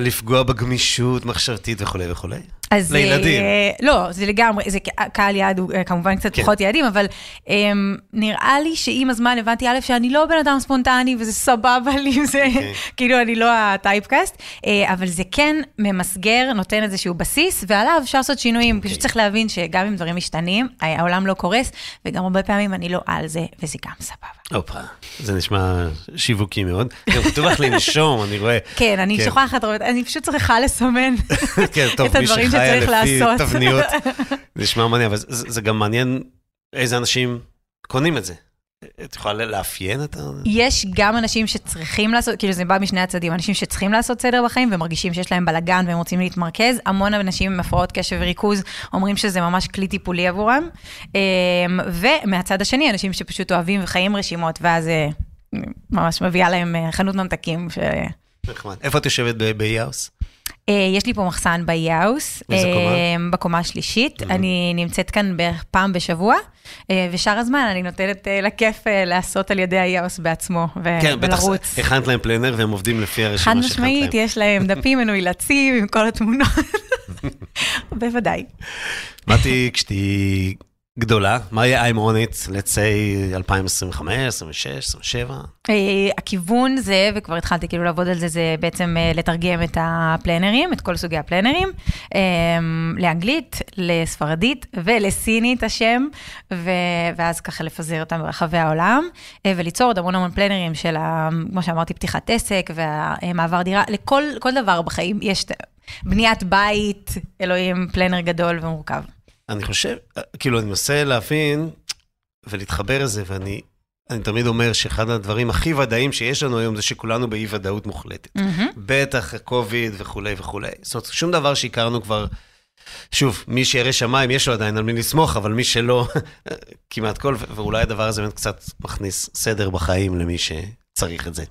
לפגוע בגמישות מחשבתית וכולי וכולי. אז... לילדים. אה, לא, זה לגמרי, זה קהל יעד הוא אה, כמובן קצת כן. פחות ילדים, אבל אה, נראה לי שעם הזמן הבנתי, א', שאני לא בן אדם ספונטני, וזה סבבה לי, זה אוקיי. כאילו אני לא הטייפקאסט, אה, אבל זה כן ממסגר, נותן איזשהו בסיס, ועליו אפשר לעשות שינויים. אוקיי. פשוט צריך להבין שגם אם דברים משתנים, אה, העולם לא קורס, וגם הרבה פעמים אני לא על זה, וזה גם סבבה. הופה, זה נשמע שיווקי מאוד. גם כתוב לך לנשום, אני רואה. כן, אני כן. שוכחת, הרבה- אני פשוט צריכה לסמן כן, טוב, את מי הדברים שחיה שצריך לפי לעשות. תבניות, זה נשמע מעניין, אבל זה זה גם מעניין איזה אנשים קונים את זה. את יכולה לאפיין את ה... יש גם אנשים שצריכים לעשות, כאילו זה בא משני הצדדים, אנשים שצריכים לעשות סדר בחיים ומרגישים שיש להם בלאגן והם רוצים להתמרכז, המון אנשים עם הפרעות קשב וריכוז אומרים שזה ממש כלי טיפולי עבורם, אמ, ומהצד השני, אנשים שפשוט אוהבים וחיים רשימות, ואז אה, ממש מביאה להם אה, חנות ממתקים. ש... נחמד. איפה את יושבת באי-האוס? אה, יש לי פה מחסן קומה? אה, בקומה השלישית, אני נמצאת כאן בערך פעם בשבוע, אה, ושאר הזמן אני נותנת לכיף לעשות על ידי היאוס בעצמו, ו- כן, בטח ולרוץ. הכנת להם פלנר והם עובדים לפי חד הרשימה שהכנת משמעית, להם. יש להם דפים מנוילצים עם כל התמונות. בוודאי. מתי, כשתהיי גדולה, מה יהיה I'm on it, let's say 2025, 26, 27? אה, הכיוון זה, וכבר התחלתי כאילו לעבוד על זה, זה בעצם אה, לתרגם את הפלנרים, את כל סוגי הפלנרים, אה, לאנגלית, לספרדית ולסינית השם, ו- ואז ככה לפזר אותם ברחבי העולם, אה, וליצור עוד המון המון פלנרים של, ה- כמו שאמרתי, פתיחת עסק והמעבר דירה, לכל כל דבר בחיים יש בניית בית, אלוהים, פלנר גדול ומורכב. אני חושב, כאילו, אני מנסה להבין ולהתחבר לזה, ואני אני תמיד אומר שאחד הדברים הכי ודאיים שיש לנו היום זה שכולנו באי-ודאות מוחלטת. מהמם. בטח קוביד וכולי וכולי. זאת אומרת, שום דבר שהכרנו כבר, שוב, מי שירא שמיים, יש לו עדיין על מי לסמוך, אבל מי שלא, כמעט כל, ואולי הדבר הזה באמת קצת מכניס סדר בחיים למי שצריך את זה.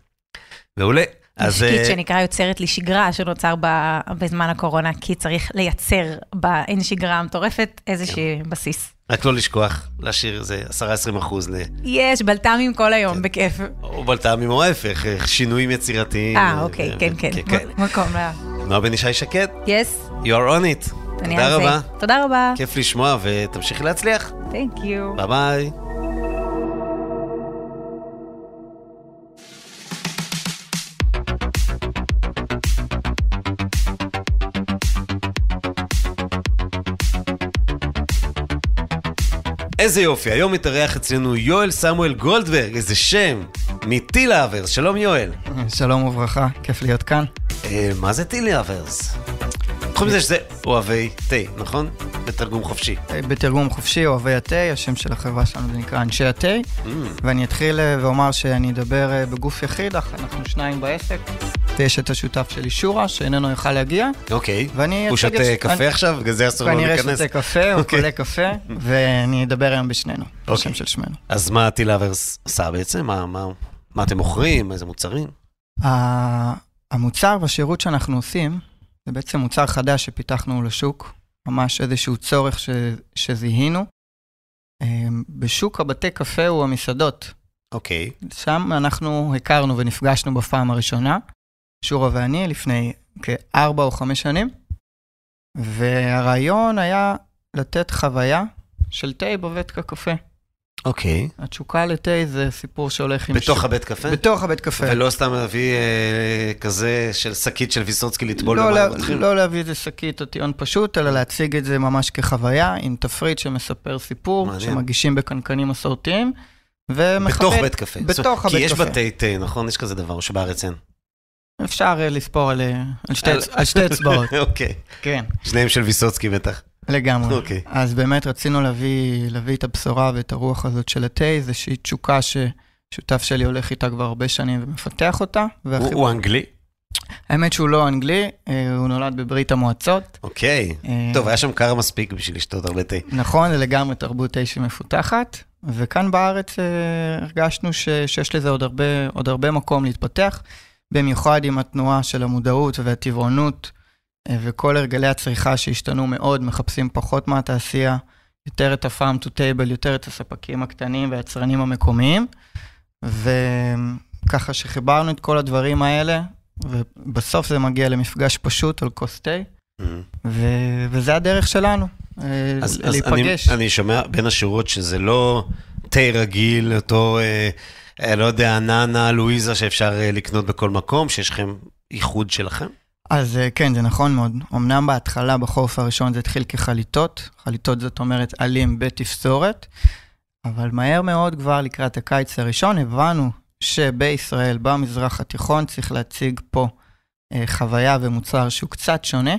מעולה. אז... משקיט אה, שנקרא יוצרת לי שגרה שנוצר ב- בזמן הקורונה, כי צריך לייצר באין שגרה מטורפת איזשהו כן. בסיס. רק לא לשכוח להשאיר איזה 10-20 אחוז ל... יש, בלת"מים כל היום, כן. בכיף. או בלת"מים או ההפך, אה, שינויים יצירתיים. אה, אוקיי, ו- כן, כן, וכאלה. מ- מקום ל... נועה בן ישי שקד, yes, you are on it. תודה. רבה, תודה רבה. כיף לשמוע ותמשיכי להצליח. Thank you. ביי ביי. איזה יופי, היום מתארח אצלנו יואל סמואל גולדברג, איזה שם, מטיל האברס, שלום יואל. שלום וברכה, כיף להיות כאן. אה, מה זה טיל האברס? חוץ מזה שזה אוהבי תה, נכון? בתרגום חופשי. בתרגום חופשי, אוהבי התה, השם של החברה שלנו זה נקרא אנשי התה, Mm, ואני אתחיל אה, ואומר שאני אדבר אה, בגוף יחיד, אך אנחנו שניים בעסק, ויש את השותף שלי שורה, שאיננו יוכל להגיע, אוקיי. ואני הוא שותה את- קפה אני- עכשיו? בגלל זה אסור לו כנראה להיכנס. שותה קפה, הוא אוקיי. קולה קפה, ואני אדבר היום בשנינו, בשם אוקיי. של שמנו. אז מה טיל האברס עשה בעצם? מה- מה מה אתם מוכרים? איזה מוצרים? המוצר והשירות שאנחנו עושים, זה בעצם מוצר חדש שפיתחנו לשוק, ממש איזשהו צורך ש, שזיהינו. אה, בשוק הבתי קפה הוא המסעדות. אוקיי. שם אנחנו הכרנו ונפגשנו בפעם הראשונה, שורה ואני, לפני כארבע או חמש שנים, והרעיון היה לתת חוויה של תה בבית הקפה. אוקיי. התשוקה לתה זה סיפור שהולך עם... בתוך שוק- הבית קפה? בתוך הבית קפה. ולא סתם להביא אה, כזה של שקית של ויסוצקי לטבול לא, במים לה? לא להביא איזה שקית או טיעון פשוט, אלא להציג את זה ממש כחוויה, עם תפריט שמספר סיפור, מעניין. שמגישים בקנקנים מסורתיים, ומכבד... בתוך בית קפה. בתוך הבית כי יש קפה. בתי תה, נכון? יש כזה דבר שבארץ אין. אפשר אה, לספור על, אה, על, שתי, על- על שתי אצבעות, אוקיי. כן, שניהם של ויסוצקי בטח. לגמרי. אוקיי. אז באמת רצינו להביא, להביא את הבשורה ואת הרוח הזאת של התה, איזושהי תשוקה ששותף שלי הולך איתה כבר הרבה שנים ומפתח אותה. הוא והחיבור- הוא אנגלי? האמת שהוא לא אנגלי, אה, הוא נולד בברית המועצות. אוקיי. אה, טוב, היה שם קר מספיק בשביל לשתות הרבה תה. נכון, זה לגמרי תרבות תה שמפותחת, וכאן בארץ אה, הרגשנו ש, שיש לזה עוד הרבה, עוד הרבה מקום להתפתח, במיוחד עם התנועה של המודעות והטבעונות, וכל הרגלי הצריכה שהשתנו מאוד, מחפשים פחות מהתעשייה, יותר את ה-farm to table, יותר את הספקים הקטנים והיצרנים המקומיים, וככה שחיברנו את כל הדברים האלה, ובסוף זה מגיע למפגש פשוט על כוס תה, ו- וזה הדרך שלנו, אה, אז, אז אני, להיפגש. אני שומע בין השורות שזה לא תה רגיל, אותו, אה, אה, לא יודע, נאנה, לואיזה שאפשר אה, לקנות בכל מקום, שיש לכם ייחוד שלכם? אז אה, כן, זה נכון מאוד. אמנם בהתחלה, בחורף הראשון, זה התחיל כחליטות. חליטות זאת אומרת עלים בתפזורת, אבל מהר מאוד, כבר לקראת הקיץ הראשון, הבנו שבישראל, במזרח התיכון, צריך להציג פה אה, חוויה ומוצר שהוא קצת שונה.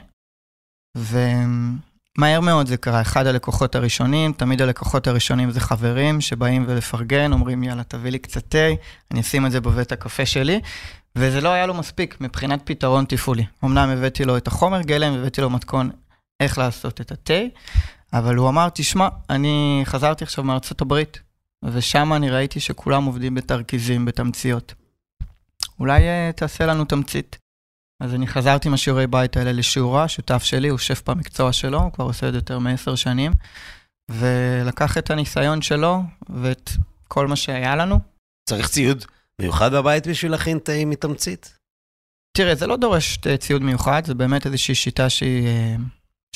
ומהר מאוד זה קרה. אחד הלקוחות הראשונים, תמיד הלקוחות הראשונים זה חברים שבאים ולפרגן, אומרים, יאללה, תביא לי קצת תה, אני אשים את זה בבית הקפה שלי. וזה לא היה לו מספיק מבחינת פתרון תפעולי. אמנם הבאתי לו את החומר גלם, הבאתי לו מתכון איך לעשות את התה, אבל הוא אמר, תשמע, אני חזרתי עכשיו מארצות הברית, ושם אני ראיתי שכולם עובדים בתרכיזים, בתמציות. אולי uh, תעשה לנו תמצית. אז אני חזרתי עם השיעורי בית האלה לשיעורה, שותף שלי, הוא שף במקצוע שלו, הוא כבר עושה את זה יותר מעשר שנים, ולקח את הניסיון שלו ואת כל מה שהיה לנו, צריך ציוד מיוחד בבית בשביל להכין תה מתמצית? תראה, זה לא דורש ציוד מיוחד, זה באמת איזושהי שיטה שהיא, אה,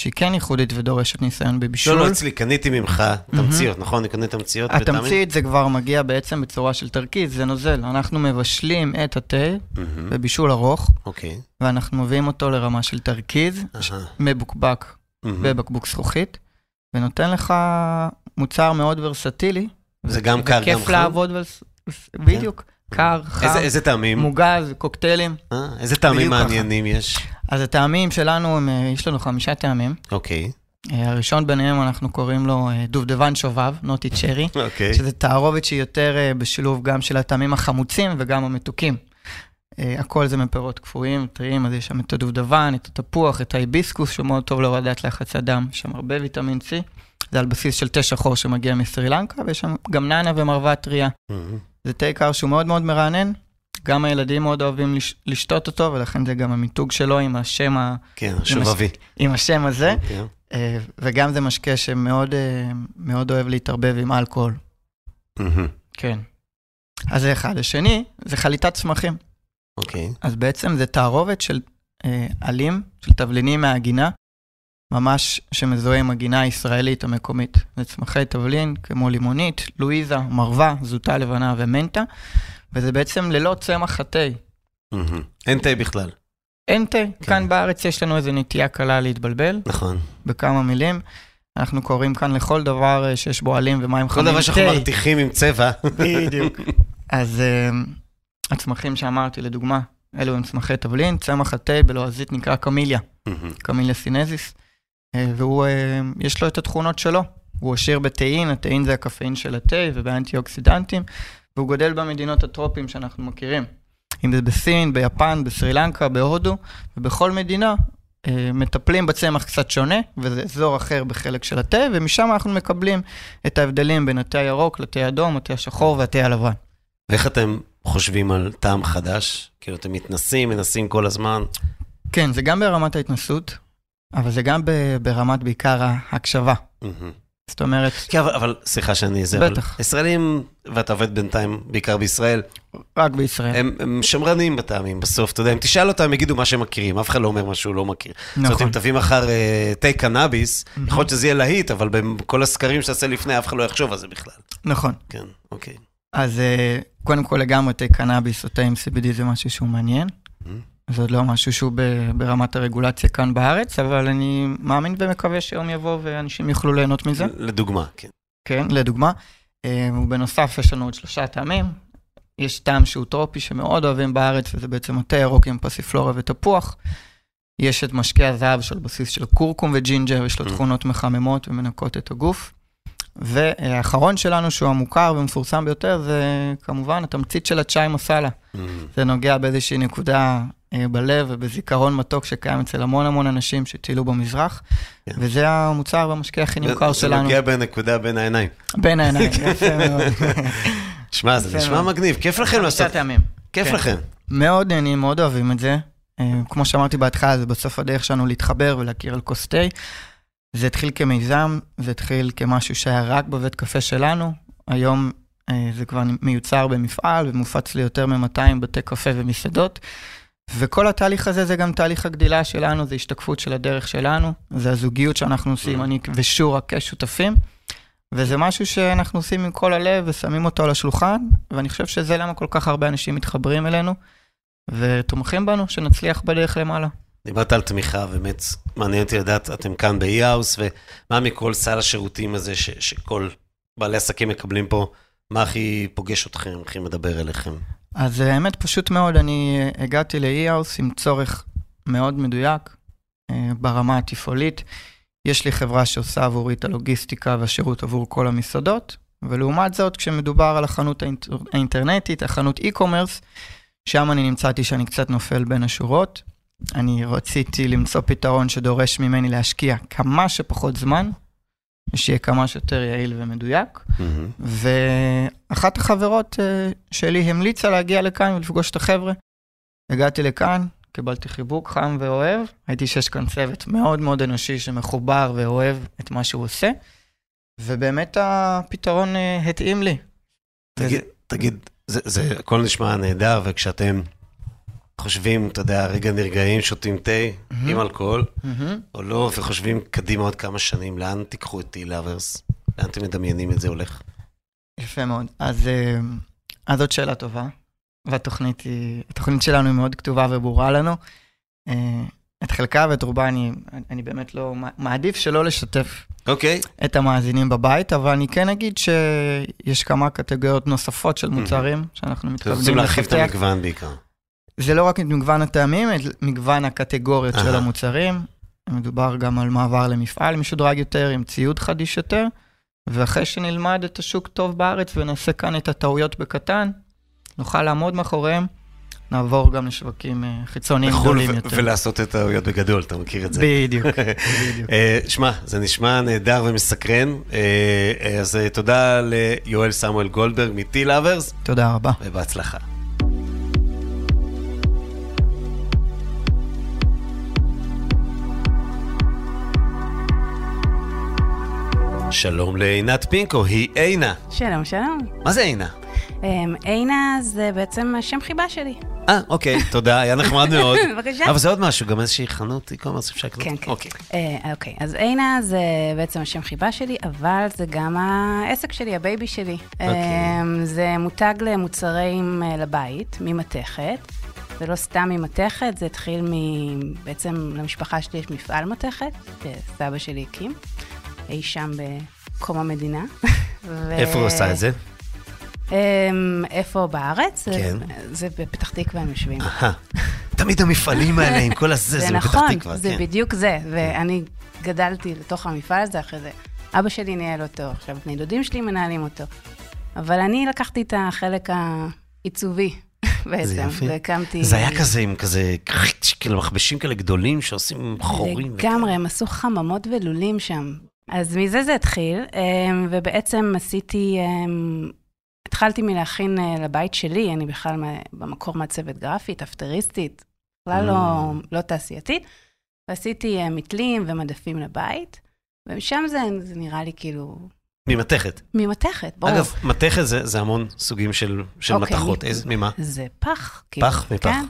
שהיא כן ייחודית ודורשת ניסיון בבישול. לא, לא, אצלי, קניתי ממך תמציות, נכון? אני קונה תמציות? התמצית זה כבר מגיע בעצם בצורה של תרכיז, זה נוזל. אנחנו מבשלים את התה מהמם, בבישול ארוך, אוקיי. ואנחנו מביאים אותו לרמה של תרכיז, אהה, מבוקבק מהמם. בבקבוק זכוכית, ונותן לך מוצר מאוד ורסטילי. זה גם קר, גם וכיף חם? לעבוד, ולס- בדיוק, קר, חם, איזה- איזה טעמים? מוגז, קוקטיילים. אה, איזה טעמים ככה. מעניינים יש? אז הטעמים שלנו, הם, אה, יש לנו חמישה טעמים. אוקיי, אה, הראשון ביניהם, אנחנו קוראים לו אה, דובדבן שובב, נוטי צ'רי, אוקיי. שזה תערובת שהיא יותר בשילוב גם של הטעמים החמוצים וגם המתוקים. הכל זה מפירות קפואים, טריים, אז יש שם את הדובדבן, את התפוח, את ההיביסקוס, שהוא מאוד טוב להורדת לחץ הדם, יש שם הרבה ויטמין C. זה על בסיס של תה שחור שמגיע מסרי לנקה, ויש שם גם נאנה ומרווה טריה. מהמם. זה תה קר שהוא מאוד מאוד מרענן, גם הילדים מאוד אוהבים לש- לשתות אותו, ולכן זה גם המיתוג שלו עם השם, ה... כן, שובבי. עם השם הזה. אה, וגם זה משקה שמאוד אה, מאוד אוהב להתערבב עם אלכוהול. מהמם. כן. אז זה אחד. השני, זה חליטת צמחים. אוקיי. אז בעצם זה תערובת של אה, עלים, של תבלינים מהגינה, ממש שמזוהה עם הגינה הישראלית המקומית. זה צמחי תבלין כמו לימונית, לואיזה, מרווה, זוטה לבנה ומנטה, וזה בעצם ללא צמח התה. אין תה בכלל. אין תה. כן. כאן בארץ יש לנו איזו נטייה קלה להתבלבל, נכון. בכמה מילים. אנחנו קוראים כאן לכל דבר אה, שיש בו עלים ומים כל חמים דבר שאנחנו תה. מרתיחים עם צבע. בדיוק. אז uh, הצמחים שאמרתי, לדוגמה, אלו הם צמחי תבלין, צמח התה בלועזית נקרא קמיליה. קמיליה סינזיס, והוא, uh, יש לו את התכונות שלו. הוא עשיר בתאין, התאין זה הקפאין של התה ובאנטי-אוקסידנטים, והוא גודל במדינות הטרופיים שאנחנו מכירים. אם זה בסין, ביפן, בסרי לנקה, בהודו, ובכל מדינה uh, מטפלים בצמח קצת שונה, וזה אזור אחר בחלק של התה, ומשם אנחנו מקבלים את ההבדלים בין התה הירוק לתה האדום, התה השחור והתה הלבן. ואיך אתם חושבים על טעם חדש? כאילו, אתם מתנסים, מנסים כל הזמן. כן, זה גם ברמת ההתנסות, אבל זה גם ברמת בעיקר ההקשבה. זאת אומרת, כן, אבל, סליחה שאני זה, אבל בטח. ישראלים, ואתה עובד בינתיים בעיקר בישראל, רק בישראל. הם, הם שמרנים בטעמים בסוף, אתה יודע, אם תשאל אותם, יגידו מה שהם מכירים, אף אחד לא אומר מה שהוא לא מכיר. זאת אומרת, נכון. אם תביא מחר אה, תה קנאביס, מהמם. יכול להיות שזה יהיה להיט, אבל בכל הסקרים שתעשה לפני, אף אחד לא יחשוב על זה בכלל. נכון. כן, אוקיי. אז אה, קודם כל לגמרי תה קנאביס או תה עם CBD זה משהו שהוא מעניין. זה עוד לא משהו שהוא ברמת הרגולציה כאן בארץ, אבל אני מאמין ומקווה שיום יבוא ואנשים יוכלו ליהנות מזה. לדוגמה, כן. כן, לדוגמה. אה, ובנוסף יש לנו עוד שלושה טעמים. יש טעם שהוא טרופי שמאוד אוהבים בארץ, וזה בעצם התה ירוק עם פסיפלורה ותפוח. יש את משקה הזהב של בסיס של קורקום וג'ינג'ר, יש לו אממ. תכונות מחממות ומנקות את הגוף. והאחרון שלנו, שהוא המוכר ומפורסם ביותר, זה כמובן התמצית של הצ'אי מסאלה. Mm. זה נוגע באיזושהי נקודה בלב ובזיכרון מתוק שקיים אצל המון המון אנשים שטיילו במזרח, כן. וזה המוצר והמשקה הכי נמכר זה שלנו. נוגע בנקודה בין העיניים. בין העיניים, יפה מאוד. שמע, זה נשמע. מגניב, כיף לכם לעשות, חמישה טעמים. כיף כן. לכם. מאוד נהנים, מאוד אוהבים את זה. אה, כמו שאמרתי בהתחלה, זה בסוף הדרך שלנו להתחבר ולהכיר על כוס תה. זה התחיל כמיזם, זה התחיל כמשהו שהיה רק בבית קפה שלנו. היום אה, זה כבר מיוצר במפעל ומופץ ליותר מ-200 בתי קפה ומסעדות. וכל התהליך הזה זה גם תהליך הגדילה שלנו, זה השתקפות של הדרך שלנו, זה הזוגיות שאנחנו עושים, אני ושורה כשותפים. וזה משהו שאנחנו עושים עם כל הלב ושמים אותו על השולחן, ואני חושב שזה למה כל כך הרבה אנשים מתחברים אלינו, ותומכים בנו, שנצליח בדרך למעלה. דיברת על תמיכה, באמת מעניין אותי לדעת, אתם כאן ב-E-House, ומה מכל סל השירותים הזה ש- שכל בעלי עסקים מקבלים פה, מה הכי פוגש אתכם, הכי מדבר אליכם? אז אה, האמת, פשוט מאוד, אני הגעתי ל-E-House עם צורך מאוד מדויק אה, ברמה התפעולית. יש לי חברה שעושה עבורי את הלוגיסטיקה והשירות עבור כל המסעדות, ולעומת זאת, כשמדובר על החנות האינטר... האינטרנטית, החנות e-commerce, שם אני נמצאתי שאני קצת נופל בין השורות. אני רציתי למצוא פתרון שדורש ממני להשקיע כמה שפחות זמן, ושיהיה כמה שיותר יעיל ומדויק. מהמם. ואחת החברות אה, שלי המליצה להגיע לכאן ולפגוש את החבר'ה. הגעתי לכאן, קיבלתי חיבוק חם ואוהב, ראיתי שיש כאן צוות מאוד מאוד אנושי שמחובר ואוהב את מה שהוא עושה, ובאמת הפתרון אה, התאים לי. תגיד, תגיד, זה, זה הכל נשמע נהדר, וכשאתם חושבים, אתה יודע, רגע נרגעים, שותים תה מהמם. עם אלכוהול, מהמם. או לא, וחושבים קדימה עוד כמה שנים, לאן תיקחו את טי-לאברס? לאן אתם מדמיינים את זה הולך? יפה מאוד. אז, אה, אז זאת שאלה טובה, והתוכנית היא, התוכנית שלנו היא מאוד כתובה וברורה לנו. אה, את חלקה ואת רובה אני, אני באמת לא, מעדיף שלא לשתף אוקיי. את המאזינים בבית, אבל אני כן אגיד שיש כמה קטגוריות נוספות של מוצרים שאנחנו אתם מתכוונים רוצים להרחיב את לפתח. המגוון בעיקר. זה לא רק את מגוון הטעמים, את מגוון הקטגוריות של. המוצרים. מדובר גם על מעבר למפעל משודרג יותר, עם ציוד חדיש יותר, ואחרי שנלמד את השוק טוב בארץ ונעשה כאן את הטעויות בקטן, נוכל לעמוד מאחוריהם, נעבור גם לשווקים אה, חיצוניים לחו"ל גדולים יותר. ולעשות את הטעויות בגדול, אתה מכיר את זה. בדיוק, בדיוק. אה, שמע, זה נשמע נהדר ומסקרן, אה, אז תודה ליואל סמואל גולדברג מ-T-Lovers, תודה רבה. ובהצלחה. שלום לעינת פינקו, היא עינה. שלום, שלום. מה זה עינה? אמ, עינה זה בעצם השם חיבה שלי. אה, אוקיי, תודה, היה נחמד מאוד. בבקשה. אבל זה עוד משהו, גם איזושהי חנות e-commerce אפשר לקנות? כן, כן. אוקיי. אה, אוקיי, אז עינה זה בעצם השם חיבה שלי, אבל זה גם העסק שלי, הבייבי שלי. אוקיי. אמ, זה מותג למוצרים לבית, ממתכת. זה לא סתם ממתכת, זה התחיל מ... בעצם למשפחה שלי יש מפעל מתכת, שסבא שלי הקים, אי שם בקום המדינה. ו- איפה הוא עשה את זה? אמ, איפה בארץ? כן. זה בפתח תקווה הם יושבים. תמיד המפעלים האלה עם כל הזה, זה זה בפתח נכון, תקווה. זה כן. בדיוק זה. ואני גדלתי לתוך המפעל הזה אחרי זה. אבא שלי ניהל אותו, עכשיו בני דודים שלי מנהלים אותו. אבל אני לקחתי את החלק העיצובי בעצם. והקמתי... זה היה כזה עם כזה, כאילו מכבשים כאלה גדולים שעושים חורים. לגמרי, הם עשו חממות ולולים שם. אז מזה זה התחיל, אמ, ובעצם עשיתי, אמ, התחלתי מלהכין אה, לבית שלי, אני בכלל במקור מעצבת גרפית, אפטריסטית, בכלל לא, לא תעשייתית, ועשיתי אה, מתלים ומדפים לבית, ומשם זה, זה נראה לי כאילו ממתכת. ממתכת, ברור. אגב, מתכת זה זה המון סוגים של של אוקיי, מתכות. מ- איזה, ממה? זה פח. כאילו, פח? מפח? כן.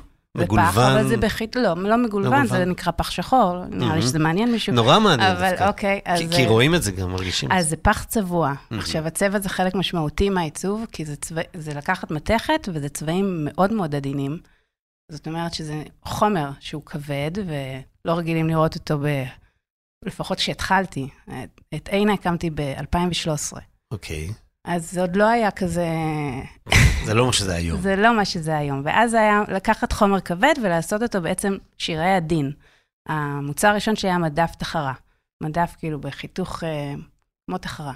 מגולבן? אבל זה בחית, לא, לא מגולבן, מגולבן. זה נקרא פח שחור, נראה לי Mhm. שזה מעניין מישהו. נורא מעניין אבל דווקא. אוקיי, אז... כי- כי אה, רואים את זה גם, מרגישים אז זה. פח צבוע. Mhm. עכשיו, הצבע זה חלק משמעותי מהעיצוב, כי זה, צבע, זה לקחת מתכת, וזה צבעים מאוד מאוד עדינים. זאת אומרת שזה חומר שהוא כבד, ולא רגילים לראות אותו ב... לפחות כשהתחלתי. את- את עינה הקמתי ב-2013. אוקיי. אז זה עוד לא היה כזה... זה לא מה שזה היום. זה לא מה שזה היום. ואז היה לקחת חומר כבד ולעשות אותו בעצם שירי הדין. המוצר הראשון שהיה מדף תחרה. מדף כאילו בחיתוך אה, כמו תחרה.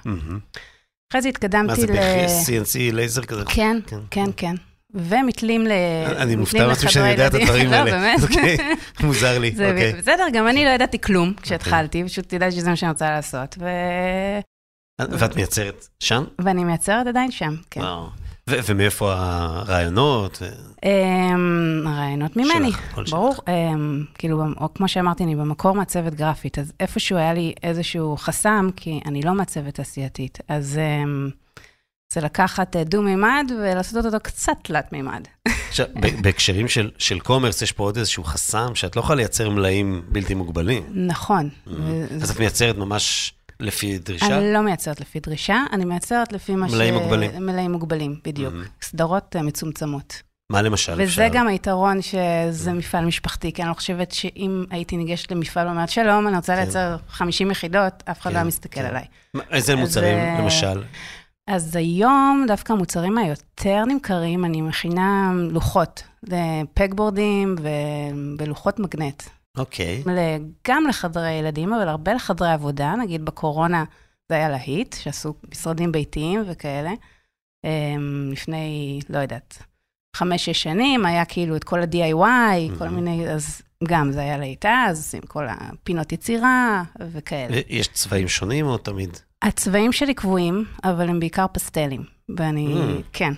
אחרי זה התקדמתי מה זה, ל... ב-CNC לייזר כזה? כן, כן, כן. ומתלים ל... אני מופתע מעצמי שאני יודע את. הדברים האלה. לא, באמת. אוקיי, מוזר לי, אוקיי. בסדר, גם אני לא ידעתי כלום כשהתחלתי, פשוט ידעתי שזה מה שאני רוצה לעשות. ואת מייצרת שם? ואני מייצרת עדיין שם, כן. וואו. ו- ומאיפה הרעיונות? אמ, הרעיונות ממני, שלך. ברור. אמ, כאילו, או כמו שאמרתי, אני במקור מעצבת גרפית, אז איפשהו היה לי איזשהו חסם, כי אני לא מעצבת תעשייתית. אז אמ, זה לקחת אה, דו-מימד ולעשות אותו קצת תלת-מימד. עכשיו, בהקשרים של- של קומרס, יש פה עוד איזשהו חסם, שאת לא יכולה לייצר מלאים בלתי מוגבלים. נכון. Mm. ו- אז את מייצרת ממש לפי דרישה? אני לא מייצרת לפי דרישה, אני מייצרת לפי מה ש... מלאים מוגבלים. מלאים מוגבלים, בדיוק. Mhm. סדרות אה, מצומצמות. מה למשל אפשר? וזה גם היתרון שזה מפעל משפחתי, כי אני לא חושבת שאם הייתי ניגשת למפעל ואומרת, שלום, אני רוצה כן. לייצר 50 יחידות, אף אחד לא כן, היה מסתכל כן. עליי. איזה אז, מוצרים, אה, למשל? אז היום דווקא המוצרים היותר נמכרים, אני מכינה לוחות, לפגבורדים ו- ולוחות מגנט. אוקיי. ל- גם לחדרי ילדים, אבל הרבה לחדרי עבודה, נגיד בקורונה זה היה להיט, שעשו משרדים ביתיים וכאלה. אמ, לפני, לא יודעת, חמש-שש שנים, היה כאילו את כל ה-DIY, כל Mhm. מיני, אז גם זה היה להיטה, אז עושים כל הפינות יצירה וכאלה. יש צבעים שונים או תמיד? הצבעים שלי קבועים, אבל הם בעיקר פסטלים. ואני, Mm. כן,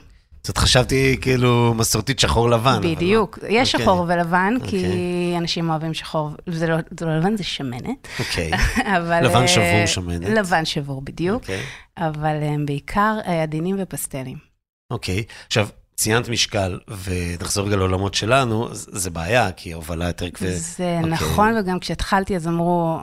זאת חשבתי כאילו מסורתית שחור לבן. אבל לא. בדיוק. יש אוקיי. שחור ולבן, כי אוקיי. אנשים אוהבים שחור, זה לא זה לא לבן, זה שמנת. אוקיי. אבל... לבן אה, שבור שמנת. לבן שבור, בדיוק. אוקיי. אבל הם בעיקר אה, עדינים ופסטלים. אוקיי. עכשיו, ציינת משקל, ונחזור רגע לעולמות שלנו, זה בעיה, כי הובלה יותר כבד. זה אוקיי. נכון, וגם כשהתחלתי אז אמרו,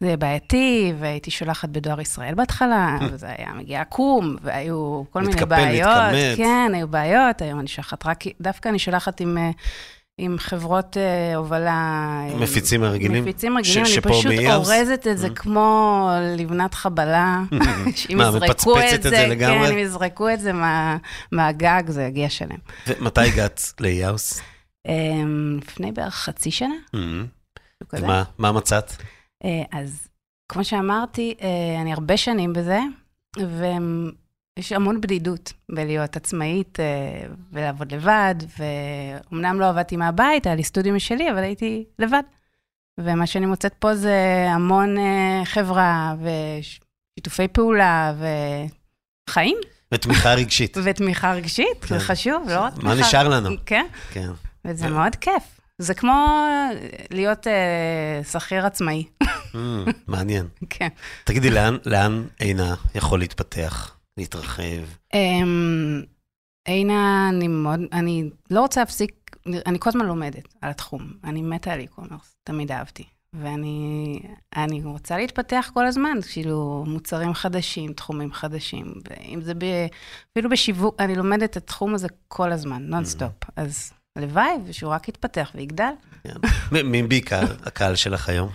זה בעייתי, והייתי שולחת בדואר ישראל בהתחלה, וזה היה מגיע עקום, והיו כל מיני מתקפל, בעיות. מתכמת. כן, היו בעיות, היום אני שולחת רק, דווקא אני שולחת עם... אה, עם חברות אה, הובלה... מפיצים הרגילים? מפיצים רגילים, ש- אני פשוט מאיאבס? אורזת את זה Mm. כמו לבנת חבלה. שאם מה, יזרקו מפצפצת את את זה זה, לגמרי? כן, אם יזרקו את זה מה- מהגג, זה יגיע שלם. ומתי הגעת לאיאוס? אמ, לפני בערך חצי שנה, כזה. ומה מה מצאת? אה, אז כמו שאמרתי, אה, אני הרבה שנים בזה, ויש המון בדידות בלהיות עצמאית אה, ולעבוד לבד, ואומנם לא עבדתי מהבית, היה לי סטודיו משלי, אבל הייתי לבד. ומה שאני מוצאת פה זה המון חברה ושיתופי פעולה וחיים, ותמיכה רגשית. ותמיכה רגשית, כן. זה חשוב, לא רק מה נשאר לנו? כן, כן. וזה מאוד כיף. זה כמו להיות אה, שכיר עצמאי, Mm, מעניין. כן. תגידי, לאן- לאן עינה יכול להתפתח, להתרחב? אמ, עינה, אני מאוד, אני לא רוצה להפסיק, אני כל הזמן לומדת על התחום. אני מתה על e-commerce, תמיד אהבתי. ואני אני רוצה להתפתח כל הזמן, כאילו, מוצרים חדשים, תחומים חדשים. ואם זה ב, אפילו בשיווק, אני לומדת את התחום הזה כל הזמן, נונסטופ. אז הלוואי, ושהוא רק יתפתח ויגדל. מ- מי בעיקר הקהל שלך היום?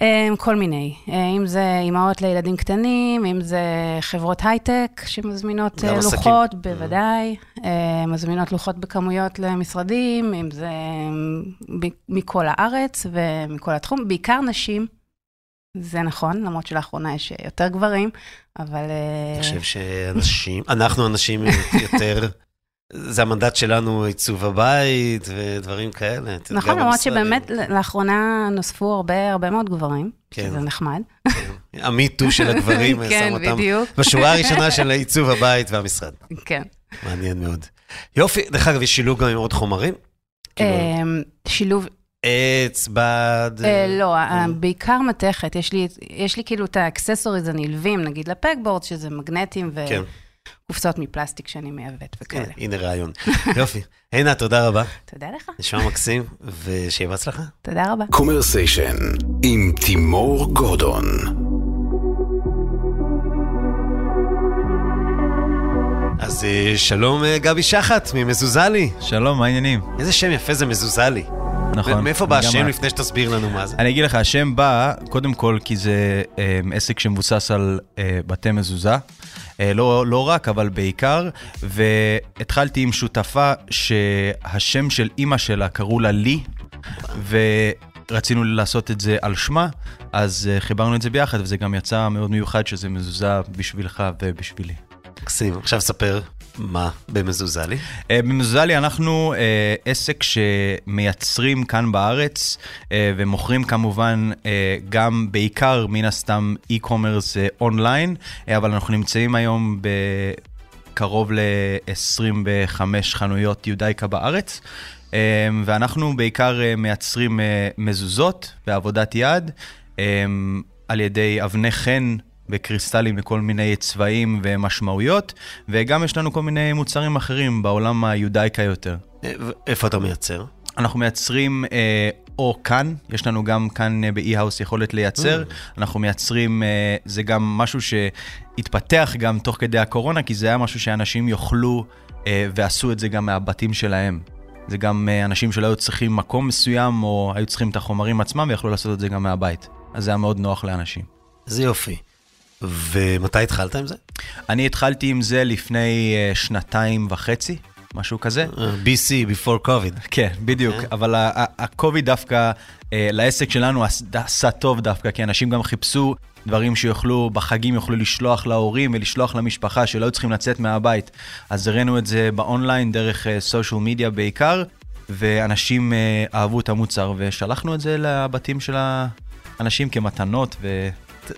אמ, כל מיני, אה, אם זה אימהות לילדים קטנים, אם זה חברות הייטק שמזמינות אה, עסקים. לוחות, בוודאי, אה, מזמינות לוחות בכמויות למשרדים, אם זה מכל הארץ ומכל התחום, בעיקר נשים, זה נכון, למרות שלאחרונה יש יותר גברים, אבל... אני חושב שאנשים, אנחנו אנשים יותר, זה המנדט שלנו, עיצוב הבית ודברים כאלה. נכון, למרות. שבאמת לאחרונה נוספו הרבה, הרבה מאוד גברים, כן. שזה נחמד. המיטו של הגברים, כן, שם אותם בדיוק. בשורה הראשונה של עיצוב הבית והמשרד. כן. מעניין מאוד. יופי, דרך אגב, יש שילוב גם עם עוד חומרים? כאילו, אמ, שילוב, עץ, בד... אה, לא, אה. אה, בעיקר מתכת. יש לי, יש לי כאילו את ה accessories הנלווים, נגיד ל pegboard, שזה מגנטים כן, וקופסאות מפלסטיק שאני מייבאת וכאלה. הנה, הנה רעיון. יופי. עינה, תודה רבה. תודה לך, נשמע מקסים, ושיהיה בהצלחה. תודה רבה. Commersation עם תימור גורדון. אז אה, שלום אה, גבי שחט ממזוזלי. שלום, מה העניינים? איזה שם יפה זה מזוזלי. נכון. מאיפה בא השם. לפני שתסביר לנו מה זה? אני אגיד לך, השם בא, קודם כל, כי זה אה, עסק שמבוסס על אה, בתי מזוזה. אה, לא, לא רק, אבל בעיקר, והתחלתי עם שותפה שהשם של אימא שלה קראו לה לי, ורצינו לעשות את זה על שמה, אז אה, חיברנו את זה ביחד, וזה גם יצא מאוד מיוחד שזה מזוזה בשבילך ובשבילי. מקסים. עכשיו ספר מה במזוזלי. אה, במזוזלי אנחנו אה, עסק שמייצרים כאן בארץ אה, ומוכרים כמובן גם בעיקר מן הסתם e-commerce אונליין, אבל אנחנו נמצאים היום בקרוב ל-25 חנויות יודאיקה בארץ. ואנחנו בעיקר מייצרים מזוזות בעבודת יד על ידי אבני חן בקריסטלים לכל מיני צבעים ומשמעויות, וגם יש לנו כל מיני מוצרים אחרים בעולם היודאיקה יותר. איפה אתה מייצר? אנחנו מייצרים אה, או כאן, יש לנו גם כאן אה, באי-האוס יכולת לייצר. Mm. אנחנו מייצרים, אה, זה גם משהו שהתפתח גם תוך כדי הקורונה, כי זה היה משהו שאנשים יאכלו אה, ועשו את זה גם מהבתים שלהם. זה גם אה, אנשים שלא היו צריכים מקום מסוים, או היו צריכים את החומרים עצמם, ויכלו לעשות את זה גם מהבית. אז זה היה מאוד נוח לאנשים. זה יופי. ומתי התחלת עם זה? אני התחלתי עם זה לפני uh, שנתיים וחצי, משהו כזה. Uh, BC, before COVID. כן, בדיוק, okay. אבל ה-COVID דווקא, לעסק שלנו עשה טוב דווקא, כי אנשים גם חיפשו דברים שיוכלו, בחגים יוכלו לשלוח להורים ולשלוח למשפחה שלא היו צריכים לצאת מהבית. אז הראינו את זה באונליין, דרך סושיאל מדיה בעיקר, ואנשים אהבו את המוצר, ושלחנו את זה לבתים של האנשים כמתנות, ו...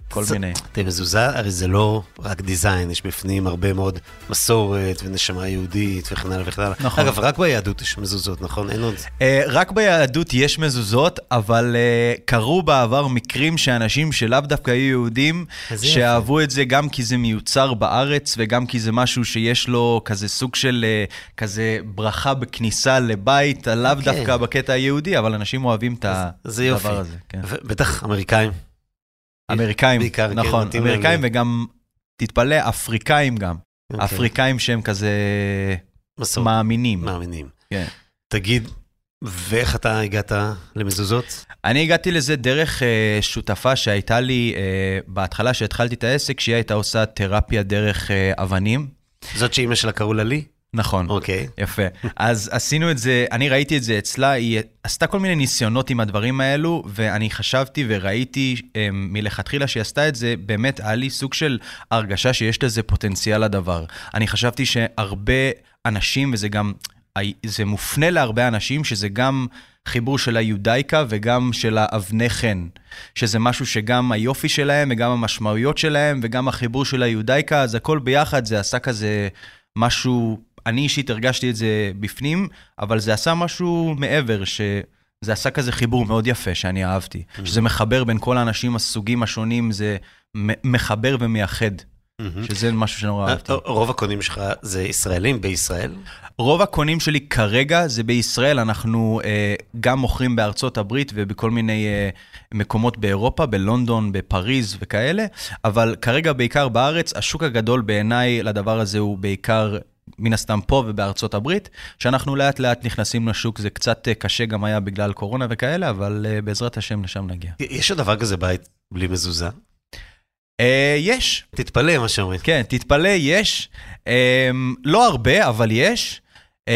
כל זה, מיני. תראה, מזוזה, הרי זה לא רק דיזיין, יש בפנים הרבה מאוד מסורת ונשמה יהודית וכן הלאה וכן הלאה. נכון. אגב, רק ביהדות יש מזוזות, נכון? אין עוד. Uh, רק ביהדות יש מזוזות, אבל uh, קרו בעבר מקרים שאנשים שלאו דווקא היו יהודים, שאהבו את זה גם כי זה מיוצר בארץ וגם כי זה משהו שיש לו כזה סוג של uh, כזה ברכה בכניסה לבית, לאו okay. אוקיי. דווקא בקטע היהודי, אבל אנשים אוהבים את הדבר הזה. כן. בטח אמריקאים. אמריקאים, בעיקר, כן, נכון, כן, אמריקאים וגם, תתפלא, אפריקאים גם. Okay. אוקיי. אפריקאים שהם כזה מסור. מאמינים. מאמינים. כן. תגיד, ואיך אתה הגעת למזוזות? אני הגעתי לזה דרך uh, שותפה שהייתה לי uh, בהתחלה, שהתחלתי את העסק, שהיא הייתה עושה תרפיה דרך uh, אבנים. זאת שאימא שלה קראו לה לי? נכון. אוקיי. Okay. יפה. אז עשינו את זה, אני ראיתי את זה אצלה, היא עשתה כל מיני ניסיונות עם הדברים האלו, ואני חשבתי וראיתי um, מלכתחילה שהיא עשתה את זה, באמת היה לי סוג של הרגשה שיש לזה פוטנציאל לדבר. אני חשבתי שהרבה אנשים, וזה גם, זה מופנה להרבה אנשים, שזה גם חיבור של היודאיקה וגם של האבני חן, שזה משהו שגם היופי שלהם וגם המשמעויות שלהם וגם החיבור של היודאיקה, אז הכל ביחד, זה עשה כזה משהו אני אישית הרגשתי את זה בפנים, אבל זה עשה משהו מעבר, שזה עשה כזה חיבור מאוד יפה שאני אהבתי. Mm-hmm. שזה מחבר בין כל האנשים, הסוגים השונים, זה מחבר ומייחד. Mm-hmm. שזה משהו שנורא אה, אהבתי. רוב הקונים שלך זה ישראלים בישראל? רוב הקונים שלי כרגע זה בישראל, אנחנו אה, גם מוכרים בארצות הברית ובכל מיני אה, מקומות באירופה, בלונדון, בפריז וכאלה, אבל כרגע בעיקר בארץ, השוק הגדול בעיניי לדבר הזה הוא בעיקר מן הסתם פה ובארצות הברית, שאנחנו לאט לאט נכנסים לשוק, זה קצת אה, קשה גם היה בגלל קורונה וכאלה, אבל uh, בעזרת השם לשם נגיע. יש עוד דבר כזה בית בלי מזוזה? Uh, יש. תתפלא מה שאומרים. כן, תתפלא, יש. Uh, לא הרבה, אבל יש. Uh,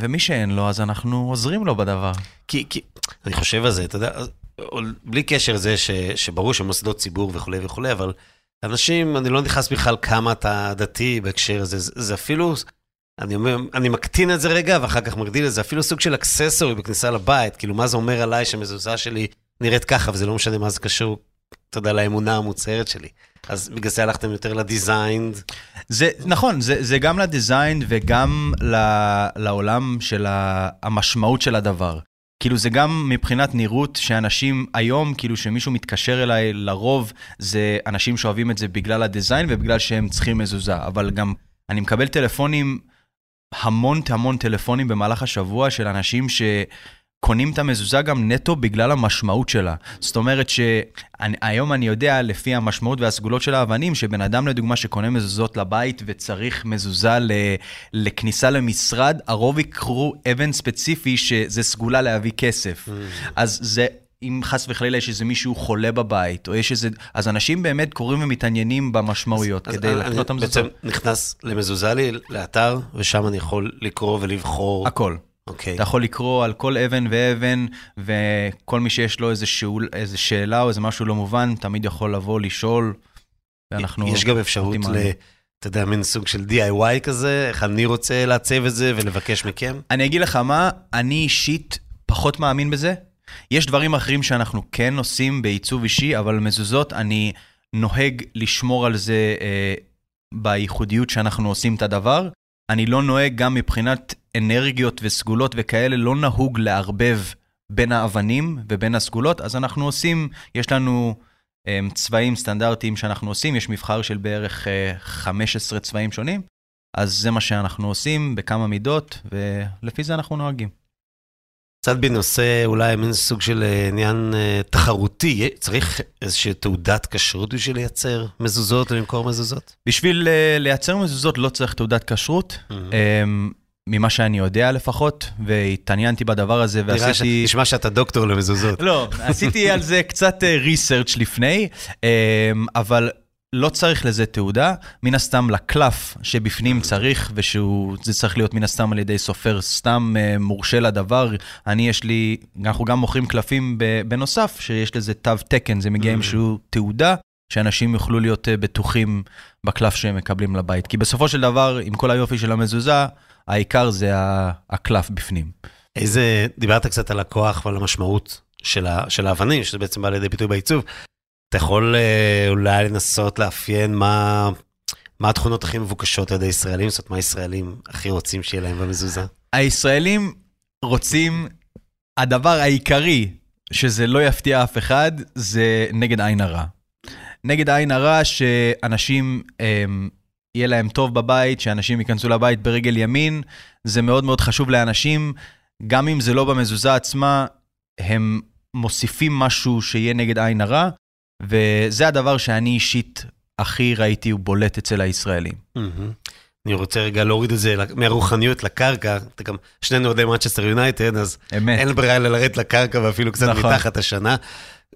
ומי שאין לו, אז אנחנו עוזרים לו בדבר. כי, כי אני חושב על זה, אתה יודע, בלי קשר לזה שברור שמוסדות ציבור וכולי וכולי, אבל אנשים, אני לא נכנס בכלל כמה אתה דתי בהקשר הזה, זה, זה אפילו, אני אומר, אני מקטין את זה רגע ואחר כך מגדיל את זה, אפילו סוג של אקססורי בכניסה לבית, כאילו מה זה אומר עליי שהמזוזה שלי נראית ככה, וזה לא משנה מה זה קשור, אתה יודע, לאמונה המוצהרת שלי. אז בגלל זה הלכתם יותר לדיזיין. זה נכון, זה, זה גם לדיזיין וגם ל, לעולם של המשמעות של הדבר. כאילו זה גם מבחינת נראות שאנשים היום, כאילו שמישהו מתקשר אליי, לרוב זה אנשים שאוהבים את זה בגלל הדיזיין ובגלל שהם צריכים מזוזה, אבל גם אני מקבל טלפונים, המון המון טלפונים במהלך השבוע של אנשים ש... קונים את המזוזה גם נטו בגלל המשמעות שלה. זאת אומרת שהיום אני יודע, לפי המשמעות והסגולות של האבנים, שבן אדם לדוגמה שקונה מזוזות לבית וצריך מזוזה ל, לכניסה למשרד, הרוב יקרו אבן ספציפי שזה סגולה להביא כסף. Mm. אז זה אם חס וחלילה יש איזה מישהו חולה בבית, או יש איזה... אז אנשים באמת קוראים ומתעניינים במשמעויות אז כדי אני- לקנות את אני המזוזות. בעצם נכנס למזוזה לי, לאתר, ושם אני יכול לקרוא ולבחור. הכל. אוקיי. אתה יכול לקרוא על כל אבן ואבן, וכל מי שיש לו איזה, שאול, איזה שאלה או איזה משהו לא מובן, תמיד יכול לבוא, לשאול, ואנחנו... יש גם אפשרות ל... אתה יודע, מין סוג של DIY כזה, איך אני רוצה לעצב את זה ולבקש מכם? אני אגיד לך מה, אני אישית פחות מאמין בזה. יש דברים אחרים שאנחנו כן עושים בעיצוב אישי, אבל מזוזות, אני נוהג לשמור על זה אה, בייחודיות שאנחנו עושים את הדבר. אני לא נוהג גם מבחינת אנרגיות וסגולות וכאלה, לא נהוג לערבב בין האבנים ובין הסגולות, אז אנחנו עושים, יש לנו אה, צבעים סטנדרטיים שאנחנו עושים, יש מבחר של בערך אה, 15 צבעים שונים. אז זה מה שאנחנו עושים בכמה מידות, ולפי זה אנחנו נוהגים. קצת בנושא אולי מין סוג של אה, עניין אה, תחרותי, צריך איזושהי תעודת כשרות בשביל לייצר מזוזות או למכור מזוזות? בשביל uh, לייצר מזוזות לא צריך תעודת כשרות, um, ממה שאני יודע לפחות, והתעניינתי בדבר הזה ועשיתי... נשמע שאתה דוקטור למזוזות. לא, עשיתי על זה קצת ריסרצ' לפני, um, אבל לא צריך לזה תעודה. מן הסתם לקלף שבפנים צריך, ושזה צריך להיות מן הסתם על ידי סופר סתם uh, מורשה לדבר. אני, יש לי, אנחנו גם מוכרים קלפים בנוסף, שיש לזה תו תקן, זה מגיע עם שהוא תעודה. שאנשים יוכלו להיות אה, בטוחים בקלף שהם מקבלים לבית. כי בסופו של דבר, עם כל היופי של המזוזה, העיקר זה הקלף בפנים. איזה, דיברת קצת על הכוח ועל המשמעות של, ה, של האבנים, שזה בעצם בא לידי ביטוי בעיצוב. אתה יכול אה, אולי לנסות לאפיין מה, מה התכונות הכי מבוקשות על ידי ישראלים, זאת אומרת, מה הישראלים הכי רוצים שיהיה להם במזוזה? הישראלים רוצים, הדבר העיקרי, שזה לא יפתיע אף אחד, זה נגד עין הרע. נגד עין הרע שאנשים, הם, יהיה להם טוב בבית, שאנשים ייכנסו לבית ברגל ימין, זה מאוד מאוד חשוב לאנשים, גם אם זה לא במזוזה עצמה, הם מוסיפים משהו שיהיה נגד עין הרע, וזה הדבר שאני אישית הכי ראיתי ובולט אצל הישראלים. מהמם. אני רוצה רגע להוריד את זה מהרוחניות לקרקע, אתה גם, שנינו אוהדי מנצ'סטר יונייטד, אז אמת. אין ברירה אלא לרדת לקרקע ואפילו קצת נכון. מתחת השנה.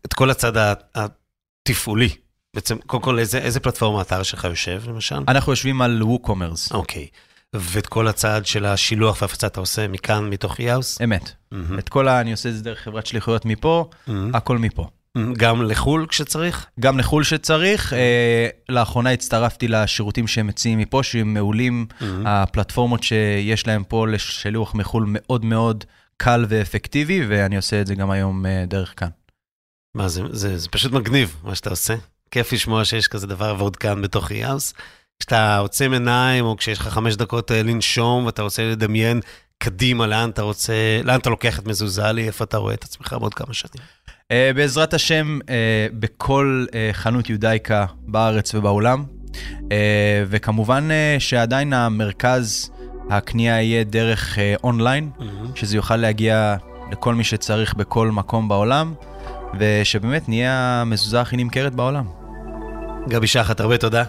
את כל הצד התפעולי. בעצם, קודם כל, איזה, איזה פלטפורמה האתר שלך יושב, למשל? אנחנו יושבים על WooCommerce. אוקיי. ואת כל הצד של השילוח והפצה אתה עושה מכאן, מתוך E-House? אמת. את כל ה... אני עושה את זה דרך חברת שליחויות מפה, הכל מפה. גם לחו"ל כשצריך? גם לחו"ל שצריך. אה, לאחרונה הצטרפתי לשירותים שהם מציעים מפה, שהם מעולים. הפלטפורמות שיש להם פה לשילוח מחו"ל מאוד מאוד קל ואפקטיבי, ואני עושה את זה גם היום אה, דרך כאן. מה זה, זה, זה פשוט מגניב, מה שאתה עושה. כיף לשמוע שיש כזה דבר ועוד כאן בתוך אי-האוס. כשאתה עוצם עיניים, או כשיש לך חמש דקות אה, לנשום, ואתה רוצה לדמיין קדימה לאן אתה רוצה, לאן אתה לוקח את מזוזלי, איפה אתה רואה את עצמך בעוד כמה שנים. אה, בעזרת השם, אה, בכל אה, חנות יודאיקה בארץ ובעולם. אה, וכמובן אה, שעדיין המרכז הקנייה יהיה דרך אונליין, שזה יוכל להגיע לכל מי שצריך בכל מקום בעולם, ושבאמת נהיה המזוזה הכי נמכרת בעולם. גבי שחט, הרבה תודה.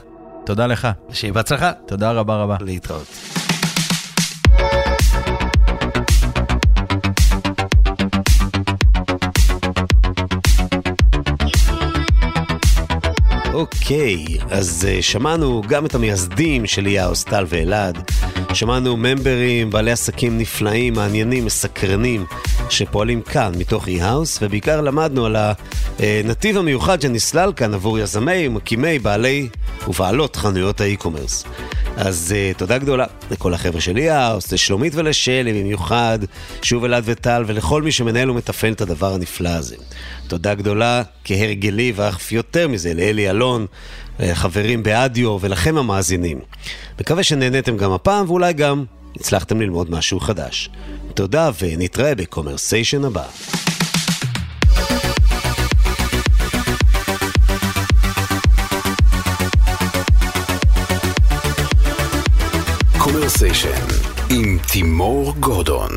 תודה לך. שיהיה בהצלחה. תודה רבה רבה. להתראות. אוקיי, אז אה, שמענו גם את המייסדים של E-House, טל ואלעד. שמענו ממברים, בעלי עסקים נפלאים, מעניינים, מסקרנים, שפועלים כאן מתוך E-House, ובעיקר למדנו על הנתיב המיוחד שנסלל כאן עבור יזמי ומקימי בעלי ובעלות חנויות ה e-commerce. אז אה, תודה גדולה לכל החבר'ה של E-House, לשלומית ולשלי במיוחד, שוב אלעד וטל, ולכל מי שמנהל ומתפעל את הדבר הנפלא הזה. תודה גדולה, כהרגלי, ואף יותר מזה, לאלי אלון, חברים באדיו ולכם המאזינים. מקווה שנהניתם גם הפעם, ואולי גם הצלחתם ללמוד משהו חדש. תודה, ונתראה ב Commersation הבא. Commersation עם תימור גורדון